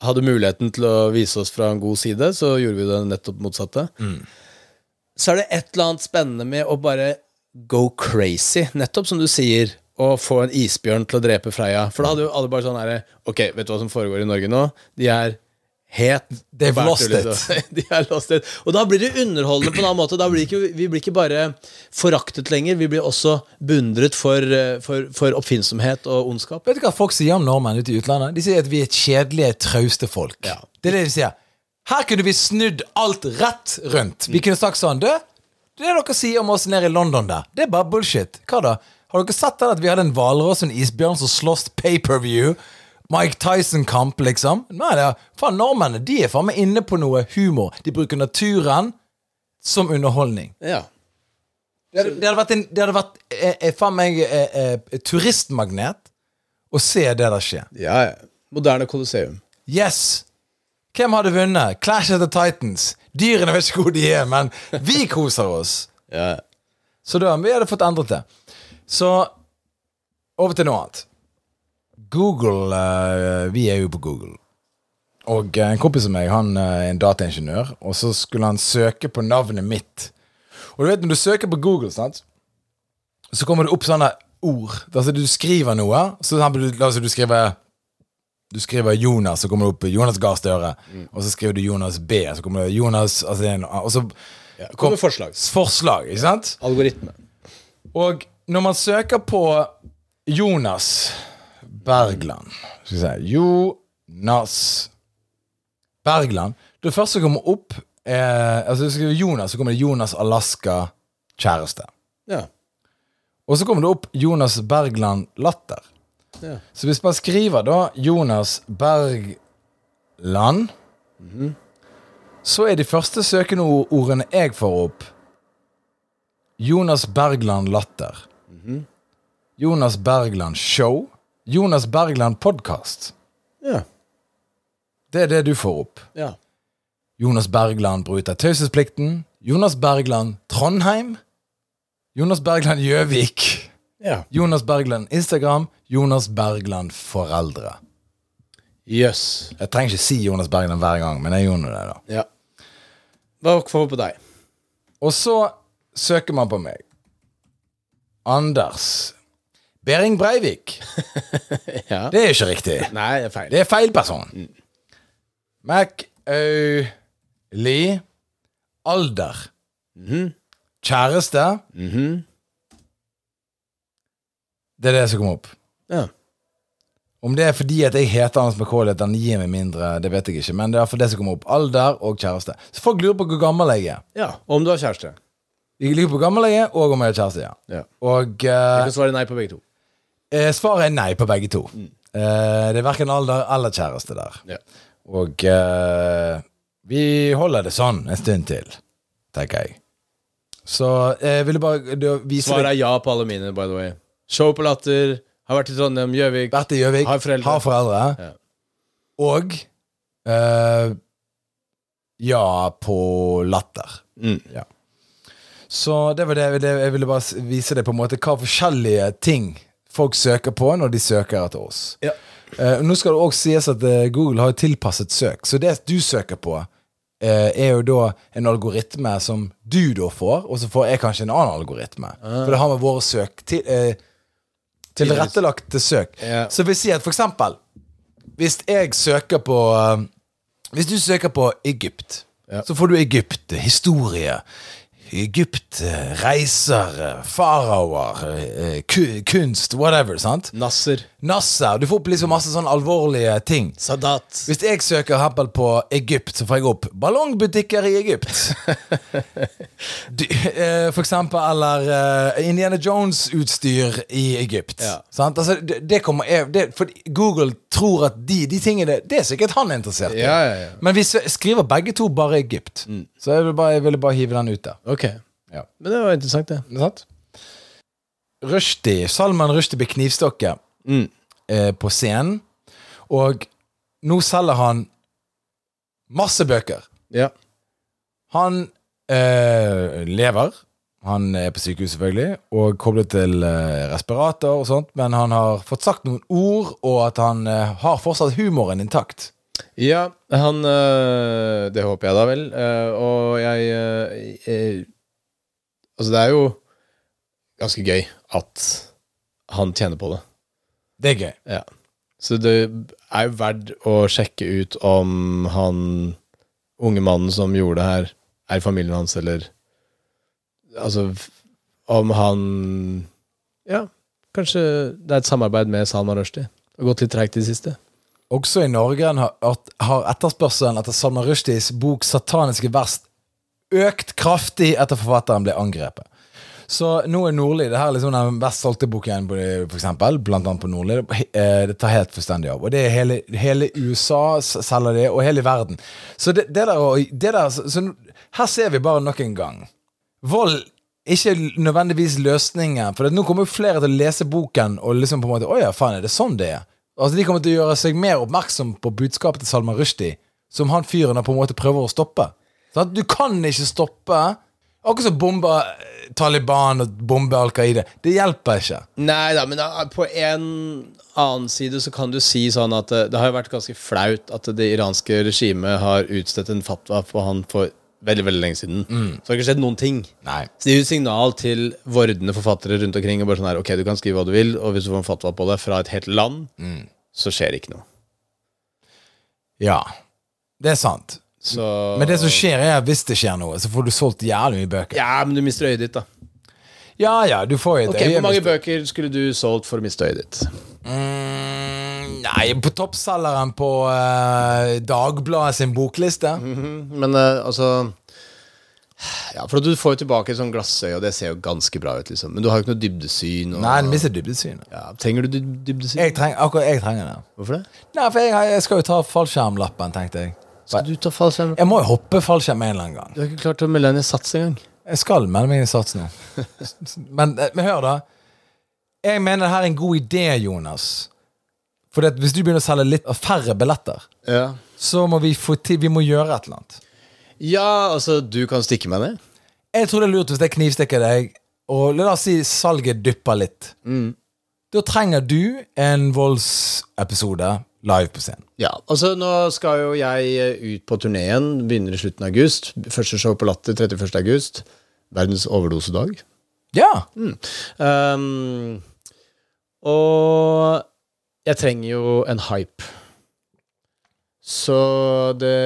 hadde muligheten til å vise oss fra en god side, så gjorde vi det nettopp motsatte. Så er det et eller annet spennende med å bare go crazy, nettopp som du sier, og få en isbjørn til å drepe Freya. For da hadde jo alle bare sånn herre Ok, vet du hva som foregår i Norge nå? De er het They've lost it. De er lost it. Og da blir det underholdende på en annen måte. Da blir ikke, vi blir ikke bare foraktet lenger, vi blir også beundret for, eh, for, for oppfinnsomhet og ondskap. Vet du hva folk sier om nordmenn ute i utlandet? De sier at vi er kjedelige, trauste folk. Ja. Det er det de sier. Her kunne vi snudd alt rett rundt. Vi kunne sagt sånn Du, det dere sier om oss nede i London der, det er bare bullshit. Hva da? Har dere sett at vi hadde en hvalross og en isbjørn som sloss pay-per-view? Mike Tyson-kamp, liksom? Nei, det er, faen, nordmennene de er faen meg inne på noe humor. De bruker naturen som underholdning. Ja. Det hadde, det hadde vært, en, det hadde vært eh, eh, faen meg eh, eh, turistmagnet å se det der skje. ja, ja. Moderne Colosseum. Yes! Hvem hadde vunnet? Clash of the Titans. Dyrene vet ikke hvor de er, men vi koser oss. Ja. Så da, vi hadde fått endret det. Så over til noe annet. Google uh, Vi er jo på Google. Og en kompis av meg han eh, er en dataingeniør, og så skulle han søke på navnet mitt. Og du vet når du søker på Google, sant? så kommer det opp sånne ord. Altså Du skriver noe, så la oss si du skriver du skriver Jonas, så kommer det opp Jonas Gahr Støre. Og så skriver du Jonas B, så kommer det Jonas altså, Og så Ja, kommer forslag. forslag, ikke sant? Algoritme. Og når man søker på Jonas Bergland Skal vi si Jonas Bergland Det første som kommer opp er, Altså du skriver Jonas, så kommer det Jonas Alaska kjæreste. Ja. Og så kommer det opp Jonas Bergland latter. Ja. Så hvis man skriver da Jonas Bergland Så er de første søkende ordene jeg får opp Jonas Bergland latter. Jonas Bergland show. Jonas Bergland podkast. Ja. Det er det du får opp. ja. Jonas Bergland bryter taushetsplikten. Jonas Bergland Trondheim. Jonas Bergland Gjøvik. Ja. Jonas Bergland Instagram. Jonas Bergland foreldre. Jøss. Jeg trenger ikke si Jonas Bergland hver gang, men jeg gjorde det, da. Ja. Hva får vi på deg? Og så søker man på meg. Anders Behring Breivik. Ja. Det er ikke riktig. Nei, det er feil. Det er feil person. Mac-Au-Li Alder. Kjæreste. Det er det som kom opp. Ja. Om det er fordi at jeg heter Anders McCauley at han gir meg mindre, det vet jeg ikke. Men det er for det som kommer opp. Alder og kjæreste. Så folk lurer på hvor gammel jeg er. ja. Om du har kjæreste. De ligger på hvor gammel jeg er, og om jeg har kjæreste. ja. Ja. Og Du eh, kan svare nei på begge to. eh, svaret er nei på begge to. Eh, det er verken alder eller kjæreste der. Ja. Og eh, vi holder det sånn en stund til, tenker jeg. Så jeg ville bare du, vise Svaret deg er ja på alle mine, by the way. Show på Latter. Har vært i Trondheim, Gjøvik. I Gjøvik, har foreldre. Ja. Og eh, ja på latter. Mm. Ja. Så det var det, det jeg ville bare vise deg på en måte hva forskjellige ting folk søker på når de søker etter oss. Ja. Uh, nå skal det også sies at uh, Google har tilpasset søk, så det du søker på, uh, er jo da en algoritme som du da får, og så får jeg kanskje en annen algoritme. Ah. For det har med våre søk til, tilrettelagte søk. Ja. Så vil si at for eksempel Hvis jeg søker på Hvis du søker på Egypt, Ja. så får du Egypt, historie. Egypt, eh, reiser, eh, faraoer, eh, kunst, whatever. sant? Nasser. Nasser. Du får opp liksom masse sånn alvorlige ting. Sadat. Hvis jeg søker Apple på Egypt, så får jeg opp ballongbutikker i Egypt. Du, eh, for eksempel, eller eh, Indiana Jones-utstyr i Egypt. Ja. Altså, det, det kommer det, For Google tror at de, de tingene Det er sikkert han interessert i. Ja, ja, ja. Men vi skriver begge to bare Egypt. Så jeg ville bare, jeg ville bare hive den ut der. Ok. Ja. Men det var interessant, det. Det? Rushdie, Salman Rushdie blir knivstukket Mm. eh, på scenen. Og nå selger han masse bøker. Ja. Han eh, lever. Han er på sykehus, selvfølgelig, og koblet til eh, respirator og sånt, men han har fått sagt noen ord, og at han eh, har fortsatt humoren intakt. Ja, han øh, Det håper jeg da vel. øh, og jeg, jeg Altså, det er jo ganske gøy at han tjener på det. Det er gøy. Ja. Så det er jo verdt å sjekke ut om han unge mannen som gjorde det her, er familien hans, eller Altså om han Ja, kanskje det er et samarbeid med Salman Rushdie. Det har gått litt treigt i det siste. Også i Norge har, har etterspørselen etter Salman Rushdies bok 'Sataniske verst' økt kraftig etter forfatteren ble angrepet. Så nå er Nordli det her er liksom den best solgte boken, for eksempel, blant annet på Nordli. eh, Det tar helt fullstendig av. Og det er hele, hele USA selger det, og hele verden. Så det, det der, det der så, så Her ser vi bare nok en gang. Vold ikke nødvendigvis løsningen. For nå kommer jo flere til å lese boken og liksom på en måte Å ja, faen, er det sånn det er? Altså De kommer til å gjøre seg mer oppmerksom på budskapet til Salman Rushdie, som han fyren på en måte prøver å stoppe. Sånn, du kan ikke stoppe Akkurat som bombe eh, Taliban og bombe Al Qaida. Det hjelper ikke. Nei da, men da, på en annen side så kan du si sånn at det, det har jo vært ganske flaut at det iranske regimet har utstedt en fatwa på han for veldig veldig lenge siden. Så har ikke skjedd noen ting. Nei. Så det gir jo signal til vordende forfattere rundt omkring. Og bare sånn her, ok, Du kan skrive hva du vil, og hvis du får en fatwa på det fra et helt land, så skjer det ikke noe. Ja. Det er sant. Så Men det som skjer, er at hvis det skjer noe, så får du solgt jævlig mye bøker. Ja, men du mister øyet ditt, da. Ja ja, du får jo det. Hvor mange bøker skulle du solgt for å miste øyet ditt? Mm, nei, på toppselgeren på uh, Dagbladet sin bokliste. Men uh, altså Ja, for du får jo tilbake et sånt glassøye, og det ser jo ganske bra ut, liksom. Men du har jo ikke noe dybdesyn. Og, Nei, du mister dybdesynet. ja, trenger du dybdesyn? Jeg treng, akkurat jeg trenger det. Hvorfor det? Nei, for jeg, jeg skal jo ta fallskjermlappen, tenkte jeg. Skal du ta fallskjerm? Jeg må jo hoppe fallskjerm en eller annen gang. Du har ikke klart å melde deg inn i Sats engang. Jeg skal melde meg inn i Sats nå. Men, eh, men hør, da. Jeg mener det her er en god idé, Jonas. For det, hvis du begynner å selge litt færre billetter, Ja. så må vi få til Vi må gjøre et eller annet. ja, altså, du kan stikke meg ned. Jeg tror det er lurt hvis jeg knivstikker deg, og la oss si salget dypper litt. Da trenger du en voldsepisode live på scenen. Ja, altså Nå skal jo jeg eh, ut på turneen. Begynner i slutten av august. Første show på Latter 31. august. Verdens overdosedag. Ja. Um, og jeg trenger jo en hype. Så det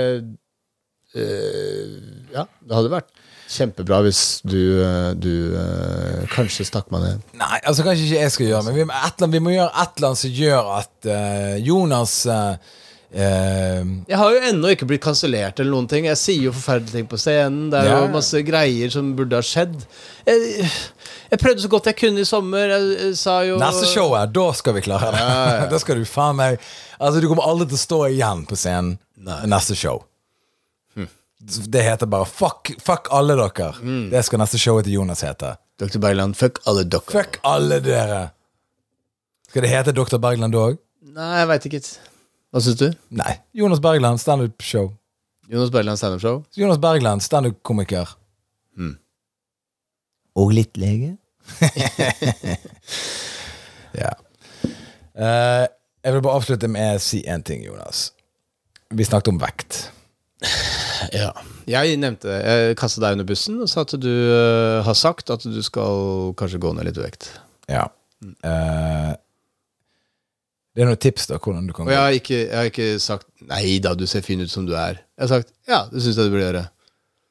eh, Ja, det hadde vært kjempebra hvis du, eh, du uh, kanskje stakk meg ned. Nei, altså kanskje ikke jeg skal gjøre men vi, må- et eller annet, vi må gjøre et eller annet som gjør at eh, Jonas eh, eh, Jeg har jo ennå ikke blitt kansellert eller noen ting. Jeg sier jo forferdelige ting på scenen. Det er Ja. jo masse greier som burde ha skjedd. Jeg, jeg prøvde så godt jeg kunne i sommer. Jeg, jeg sa jo Neste showet, da skal vi klare det. Ja, ja. da skal du faen meg Altså, du kommer aldri til å stå igjen på scenen Nei. neste show. Det heter bare fuck, fuck alle dere. Mm. Det skal neste showet til Jonas hete. Dr. Bergland, fuck alle dere. Fuck alle dere. Skal det hete Dr. Bergland òg? Nei, jeg veit ikke. Hva syns du? Nei. Jonas Bergland, standup-show. Jonas Bergland standup-show? Jonas Bergland, standup-komiker. Mm. Og litt lege. ja. Uh, jeg vil bare avslutte med å si én ting, Jonas. Vi snakket om vekt. Ja. Jeg nevnte Jeg kastet deg under bussen og sa at du uh, har sagt at du skal kanskje gå ned litt vekt. Ja. Uh, det er noen tips, da, hvordan du kan Og jeg har ikke, jeg har ikke sagt 'nei da, du ser fin ut som du er'. Jeg har sagt 'ja, det syns jeg du burde gjøre'.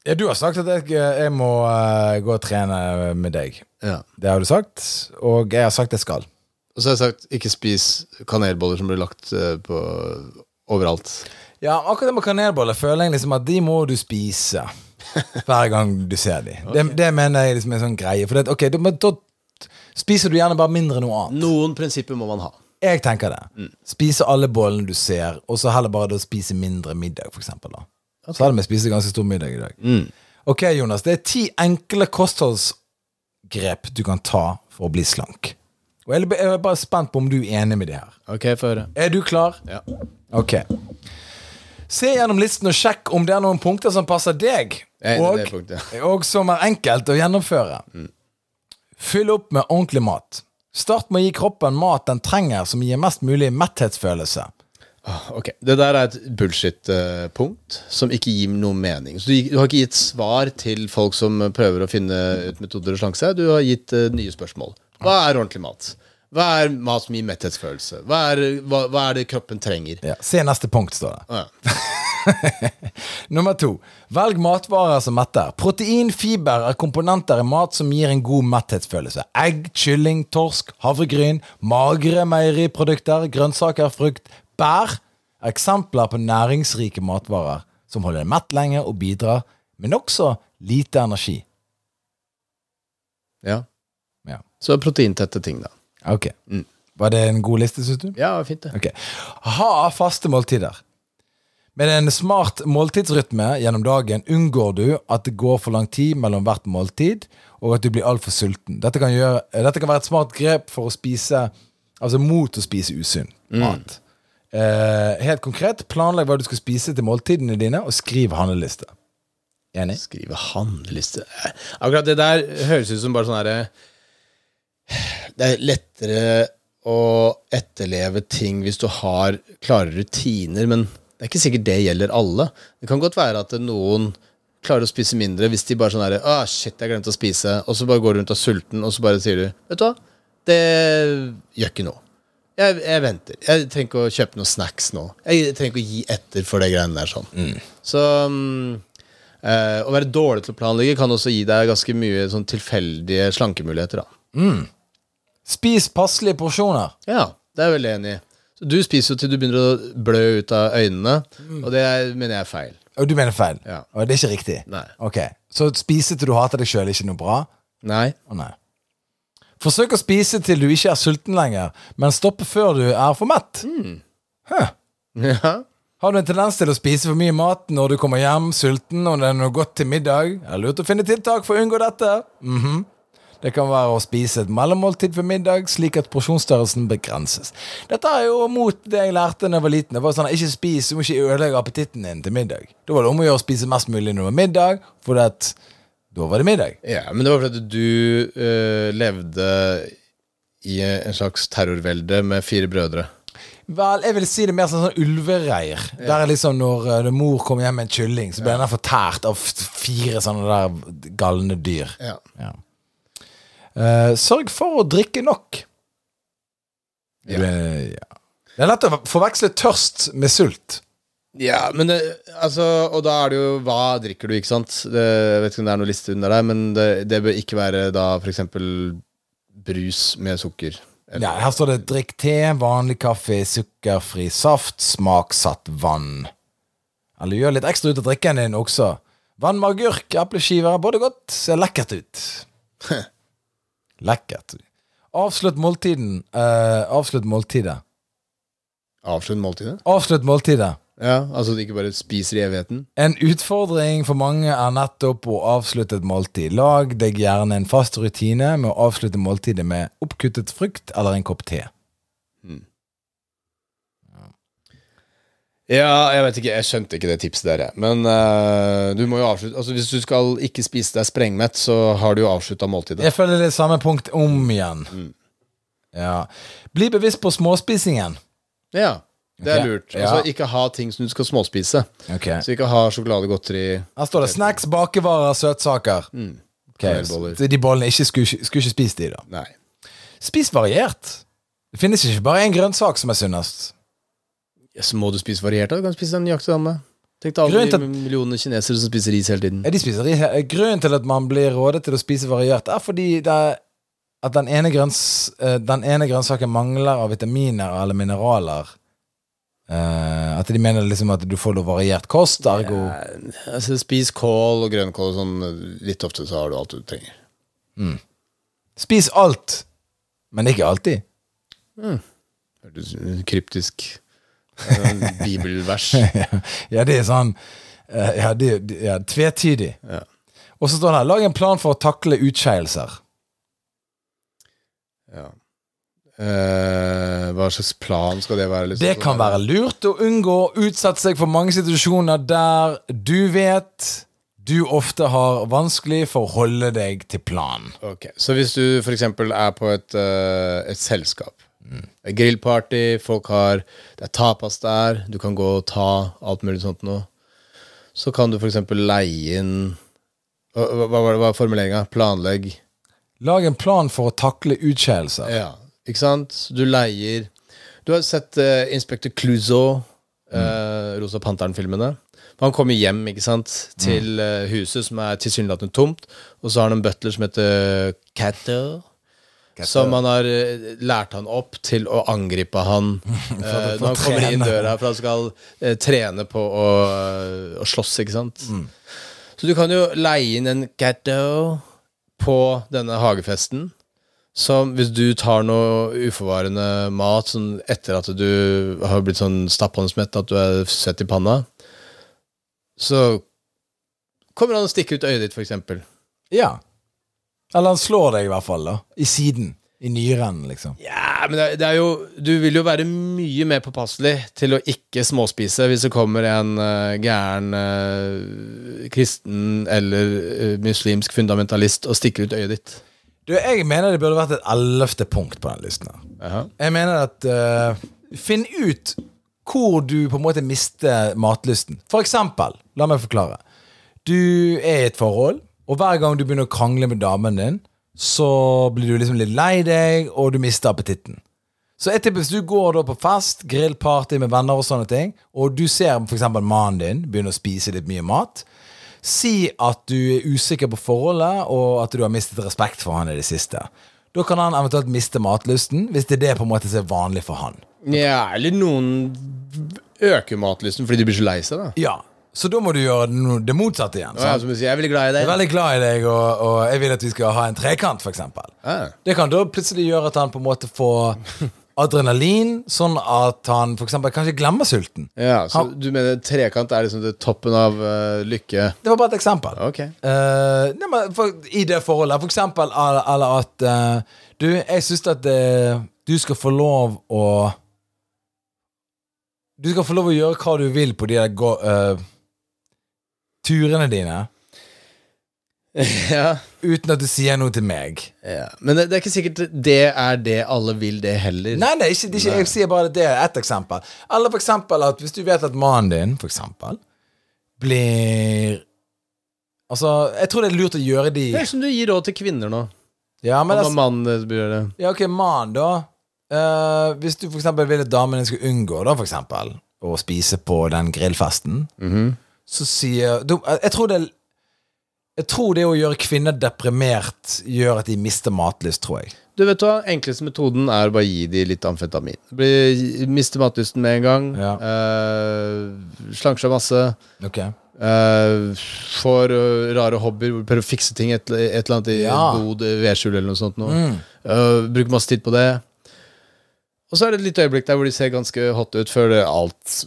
Ja, du har sagt at jeg, jeg må uh, gå og trene med deg. Ja. Det har du sagt, og jeg har sagt jeg skal. Og så har jeg sagt 'ikke spis kanelboller som blir lagt på overalt'. Ja, akkurat det med kanelboller føler jeg liksom at de må du spise hver gang du ser dem. Det, det mener jeg liksom er en sånn greie. For det, ok, da, men da spiser du gjerne bare mindre noe annet. Noen prinsipper må man ha. Jeg tenker det. Spise alle bollene du ser, og så heller bare da spise mindre middag, for eksempel. Da. Så hadde vi spist ganske stor middag i dag. Mm. Ok, Jonas. Det er ti enkle kostholdsgrep du kan ta for å bli slank. Og jeg er jeg er bare spent på om du er enig med de her. Ok, få høre. Er du klar? Ja. Ok. Se gjennom listen og sjekk om det er noen punkter som passer deg, og, og som er enkelt å gjennomføre. Fyll opp med ordentlig mat. Start med å gi kroppen mat den trenger, som gir mest mulig metthetsfølelse. Ok, Det der er et bullshit-punkt som ikke gir noe mening. Så du, har ikke gitt svar til folk som prøver å finne ut metoder å slanke seg. Du har gitt eh, nye spørsmål. Hva er ordentlig mat? Hva er mat som gir metthetsfølelse? Hva er, hva, hva er det kroppen trenger? Ja. Se neste punkt, står det. Ja. Nummer to. Velg matvarer som metter. Protein, fiber er komponenter i mat som gir en god metthetsfølelse. Egg, kylling, torsk, havregryn, magre meieriprodukter, grønnsaker, frukt, bær er eksempler på næringsrike matvarer som holder deg mett lenge og bidrar, men også lite energi. ja. Ja. Så proteintette ting, da. Ok. Var det en god liste, syns du? Ja, fint, det. Ok. Ha faste måltider. Med en smart måltidsrytme gjennom dagen unngår du at det går for lang tid mellom hvert måltid, og at du blir altfor sulten. Dette kan, gjøre, dette kan være et smart grep for å spise Altså mot å spise usunn mat. Eh, helt konkret, planlegg hva du skal spise til måltidene dine, og skriv handleliste. Enig? Skrive handleliste Akkurat det der høres ut som bare sånn herre Det er lettere å etterleve ting hvis du har klare rutiner, men det er ikke sikkert det gjelder alle. Det kan godt være at noen klarer å spise mindre hvis de bare sånn herre ah, shit, jeg glemte å spise, og så bare går du rundt og er sulten, og så bare sier du Vet du hva, det gjør ikke noe. Jeg, jeg venter. Jeg trenger ikke å kjøpe noen snacks nå. Jeg trenger ikke å gi etter for det greiene der sånn. Så um, Eh, å være dårlig til å planlegge kan også gi deg ganske mye sånn tilfeldige slankemuligheter. da Spis passelige porsjoner. Ja, det er jeg veldig enig i. Så Du spiser jo til du begynner å blø ut av øynene, og det er, mener jeg er feil. Og du mener feil? Ja. Og det er ikke riktig? Nei. Ok, Så spise til du hater deg sjøl, er ikke noe bra? Nei. Å nei. Forsøk å spise til du ikke er sulten lenger, men stoppe før du er for mett. Huh. Ja. Har du en tendens til å spise for mye mat når du kommer hjem sulten og det er noe godt til middag? Er det lurt å finne tiltak for å unngå dette? Mhm. Det kan være å spise et mellommåltid for middag, slik at porsjonsstørrelsen begrenses. Dette er jo mot det jeg lærte da jeg var liten. Det var sånn, Ikke spis, du må ikke ødelegge appetitten din til middag. Da var det om å gjøre å spise mest mulig når det var middag, for at da var det middag. ja, men det var fordi du øh, levde i en slags terrorvelde med fire brødre. Vel, jeg vil si det mer som sånn ulvereir. Der er liksom når, uh, mor kom hjem med en kylling, så ble den fortært av fire sånne der galne dyr. Ja. Ja. Eh, sørg for å drikke nok. Ja. Det, ja. det er lett å forveksle tørst med sult. Ja, men det, altså, Og da er det jo Hva drikker du, ikke sant? Det, jeg vet ikke om det er noe liste under der, men det, det bør ikke være da f.eks. brus med sukker. Eller- Ja, her står det 'drikk te, vanlig kaffe, sukkerfri saft, smaksatt vann'. Eller gjør litt ekstra ut av drikken din også. Vann med agurk, epleskiver, både godt, ser lekkert ut. lekkert. Avslutt måltiden. eh, avslutt måltidet. Avslutt måltidet? Avslutt måltidet. Ja, altså at du ikke bare spiser i evigheten? En utfordring for mange er nettopp å avslutte et måltid. Lag deg gjerne en fast rutine med å avslutte måltidet med oppkuttet frukt eller en kopp te. Ja, jeg vet ikke, jeg skjønte ikke det tipset der, jeg. Men uh, du må jo avslutte Altså Hvis du skal ikke spise deg sprengmett, så har du jo avslutta måltidet. Jeg føler det er samme punkt om igjen. Mm. Ja. Bli bevisst på småspisingen. Ja, det er okay. lurt. ja. Altså Ikke ha ting som du skal småspise. Okay. Så ikke ha sjokolade, godteri Her står det snacks, bakevarer, søtsaker. Mm. Okay, så De bollene ikke skulle, skulle ikke spise de, da. Nei. Spis variert. Det finnes ikke bare én grønnsak som er sunnest. Ja, så må du spise variert. da Du kan spise den nøyaktig samme. Tenk deg alle de millionene kinesere som spiser ris hele tiden. Ja, de spiser ris. Grunnen til at man blir rådet til å spise variert, er fordi det er at den ene, grønns, eh, den ene grønnsaken mangler av vitaminer eller mineraler. Uh, at de mener liksom at du får noe variert kost, ergo Altså Spis kål og grønnkål og sånn litt ofte, så har du alt du trenger. Spis alt, men ikke alltid. Hørtes kryptisk bibelvers. ja, det er sånn eh, Ja, det det- ja, tvetydig. Ja. Og så står det her Lag en plan for å takle utskeielser. Ja. Eh, hva slags plan skal det være? Liksom? Det kan være lurt å unngå å utsette seg for mange situasjoner der du vet du ofte har vanskelig for å holde deg til planen. Ok, Så hvis du f.eks. er på et, eh, et selskap, et grillparty, folk har Det er tapas der, du kan gå og ta alt mulig sånt noe, så kan du f.eks. leie inn Hva hva- var det- var formuleringa? Planlegg? Lag en plan for å takle utskeielser. Ja. ikke sant? Du leier Du har sett uh, Inspector Clouseau, uh, Rosa Panteren-filmene. Han kommer hjem ikke sant, til uh, huset, som er tilsynelatende tomt, og så har han en butler som heter Cato. Som man har eh, lært han opp til å angripe han eh, når han kommer inn døra, for han skal uh, trene på å, å slåss, ikke sant. Så du kan jo leie inn en gatto på denne hagefesten. Som hvis du tar noe uforvarende mat sånn etter at du har blitt sånn stappåndsmett, at du er svett i panna, så kommer han å stikke ut øyet ditt, for eksempel. Ja. Eller han slår deg i hvert fall, da. I siden. I nyren, liksom. Ja, men det, det er jo Du vil jo være mye mer påpasselig til å ikke småspise hvis det kommer en uh, gæren uh, kristen eller uh, muslimsk fundamentalist og stikker ut øyet ditt. Du, jeg mener det burde vært et ellevte punkt på den listen. her. -huh. Jeg mener at Finn ut hvor du på en måte mister matlysten. For eksempel, la meg forklare. Du er i et forhold, og hver gang du begynner å krangle med damen din, så blir du liksom litt lei deg, og du mister appetitten. Så tipper hvis du går da på fest, grillparty med venner og sånne ting, og du ser eksempel mannen din begynne å spise litt mye mat, si at du er usikker på forholdet, og at du har mistet respekt for han i det siste. Da kan han eventuelt miste matlysten, hvis det er det på en måte som er vanlig for han. Ja, eller noen øker matlysten fordi de blir så lei seg, da. Ja, Så da må du gjøre det motsatte igjen. Ja, som du sier, jeg er veldig glad i deg. Jeg er veldig glad i deg, og, og jeg vil at vi skal ha en trekant, f.eks. Ja. Det kan da plutselig gjøre at han på en måte får adrenalin, sånn at han for eksempel kanskje glemmer sulten. Ja, så Han- du mener trekant er liksom det toppen av uh, lykke? Det var bare et eksempel. Okay. Uh, nei, men for, I det forholdet. For eksempel eller, at uh, Du, jeg syns at du skal få lov å Du skal få lov å gjøre hva du vil på de der eh, turene dine, ja. uten at du sier noe til meg. ja. Men det, det er ikke sikkert det er det alle vil det heller. Nei, nei, ikke, det ikke, jeg sier bare at det er ett eksempel. Eller for eksempel at hvis du vet at mannen din, for eksempel, blir Altså, jeg tror det er lurt å gjøre de Det er som du gir råd til kvinner nå. Ja, men Hva altså, mannen deres bør gjøre. Ja, ok, mann da Uh, Hvis du for eksempel vil at damen din skal unngå da, for eksempel Å spise på den grillfesten Så sier du, Jeg tror det Jeg tror det å gjøre kvinner deprimert Gjør at de mister matlyst, tror jeg Du vet hva, Enkleste metoden er å bare gi dem litt amfetamin. Bli, mister matlysten med en gang. Ja. Uh, slanker seg masse. Ok Uh, får eh, rare hobbyer. Prøver å fikse ting. Et, et eller annet i Ja. eh, vedskjul eller noe sånt. Mm. Uh, bruker masse tid på det. Og så er det et lite øyeblikk der hvor de ser ganske hot ut før det alt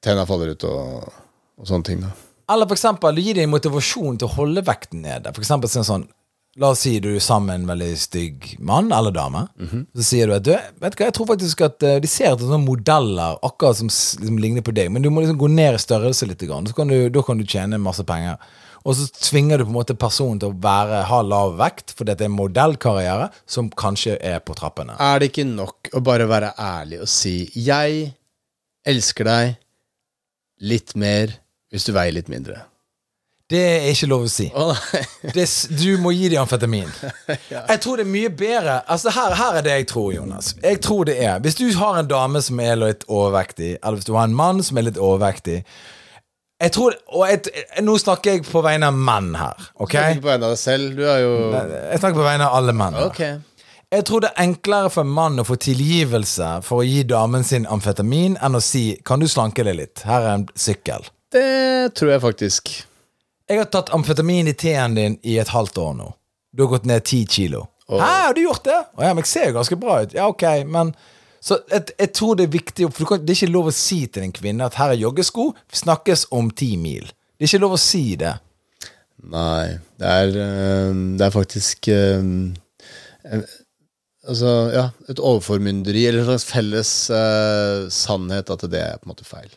tenna faller ut og, og sånne ting. da Eller for eksempel, du gir dem motivasjon til å holde vekten nede For eksempel sånn sånn La oss si du er sammen med en veldig stygg mann eller dame. Så sier du at du, vet du hva, jeg tror faktisk at eh, de ser etter sånne modeller akkurat som liksom, ligner på deg, men du må liksom gå ned i størrelse litt. Grann, så kan du, da kan du tjene masse penger. Og så tvinger du på en måte personen til å være, ha lav vekt, at det er en modellkarriere som kanskje er på trappene. Er det ikke nok å bare være ærlig og si 'Jeg elsker deg litt mer hvis du veier litt mindre'? Det er ikke lov å si. Oh, det, du må gi dem amfetamin. Jeg tror det er mye bedre Altså her, her er det jeg tror, Jonas. Jeg tror det er Hvis du har en dame som er litt overvektig, eller hvis du har en mann som er litt overvektig Jeg tror Og jeg, nå snakker jeg på vegne av menn her. Ok? Ikke på vegne av deg selv. Du er jo Jeg snakker på vegne av alle menn. her. Jeg tror det er enklere for en mann å få tilgivelse for å gi damen sin amfetamin enn å si 'Kan du slanke deg litt? Her er en sykkel'. Det tror jeg faktisk. Jeg har tatt amfetamin i teen din i et halvt år nå. Du har gått ned ti kilo. Åh. Hæ, har du gjort det? Å ja, men jeg ser jo ganske bra ut. Ja, ok, men Så jeg, jeg tror det er viktig For du kan, det er ikke lov å si til en kvinne at her er joggesko, snakkes om ti mil. Det er ikke lov å si det. Nei, det er, eh, det er faktisk eh, eh, Altså, ja, et overformynderi, eller en slags felles uh, sannhet at det er på en måte feil.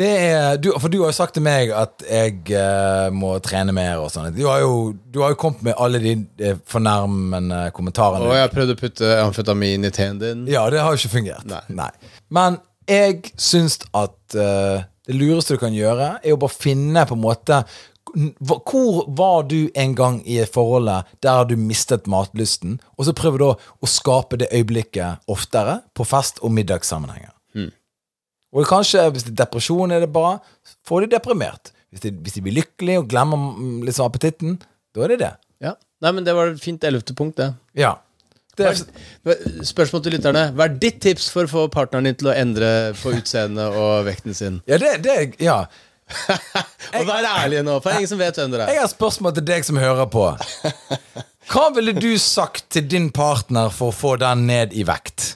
Det er, du, for du har jo sagt til meg at jeg uh, må trene mer og sånn. Du, du har jo kommet med alle de de fornærmende kommentarene. Og jeg har prøvd å putte amfetamin i teen din. Ja, det har jo ikke fungert. Nei. Men jeg syns at uh, det lureste du kan gjøre, er å bare finne på en måte Hvor var du en gang i forholdet der du mistet matlysten, og så prøver du da å skape det øyeblikket oftere på fest- og middagssammenhenger? Og kanskje hvis det er depresjon er det bra, får de deprimert. Hvis de, hvis de blir lykkelige og glemmer mm, liksom appetitten, da er det det. Ja. Nei, men det var et fint ellevte punkt, det. Ja. Det er, Spørsmål til lytterne. Hva er ditt tips for å få partneren din til å endre på utseendet og vekten sin? ja, det, det ja. Og vær ærlig nå, for det er ingen som vet hvem dere er. Jeg har spørsmål til deg som hører på. Hva ville du sagt til din partner for å få den ned i vekt?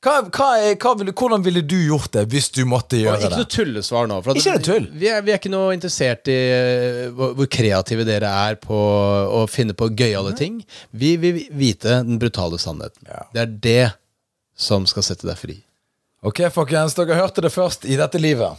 Hva, hva hva ville, hvordan ville du gjort det hvis du måtte gjøre det? ikke noe tullesvar nå. For at Ikke det tull. Vi er, vi er ikke noe interessert i eh, hvor, hvor kreative dere er på å finne på gøyale ting. Vi vil vite den brutale sannheten. Ja. Det er det som skal sette deg fri. Ok, folkens, dere hørte det først i dette livet.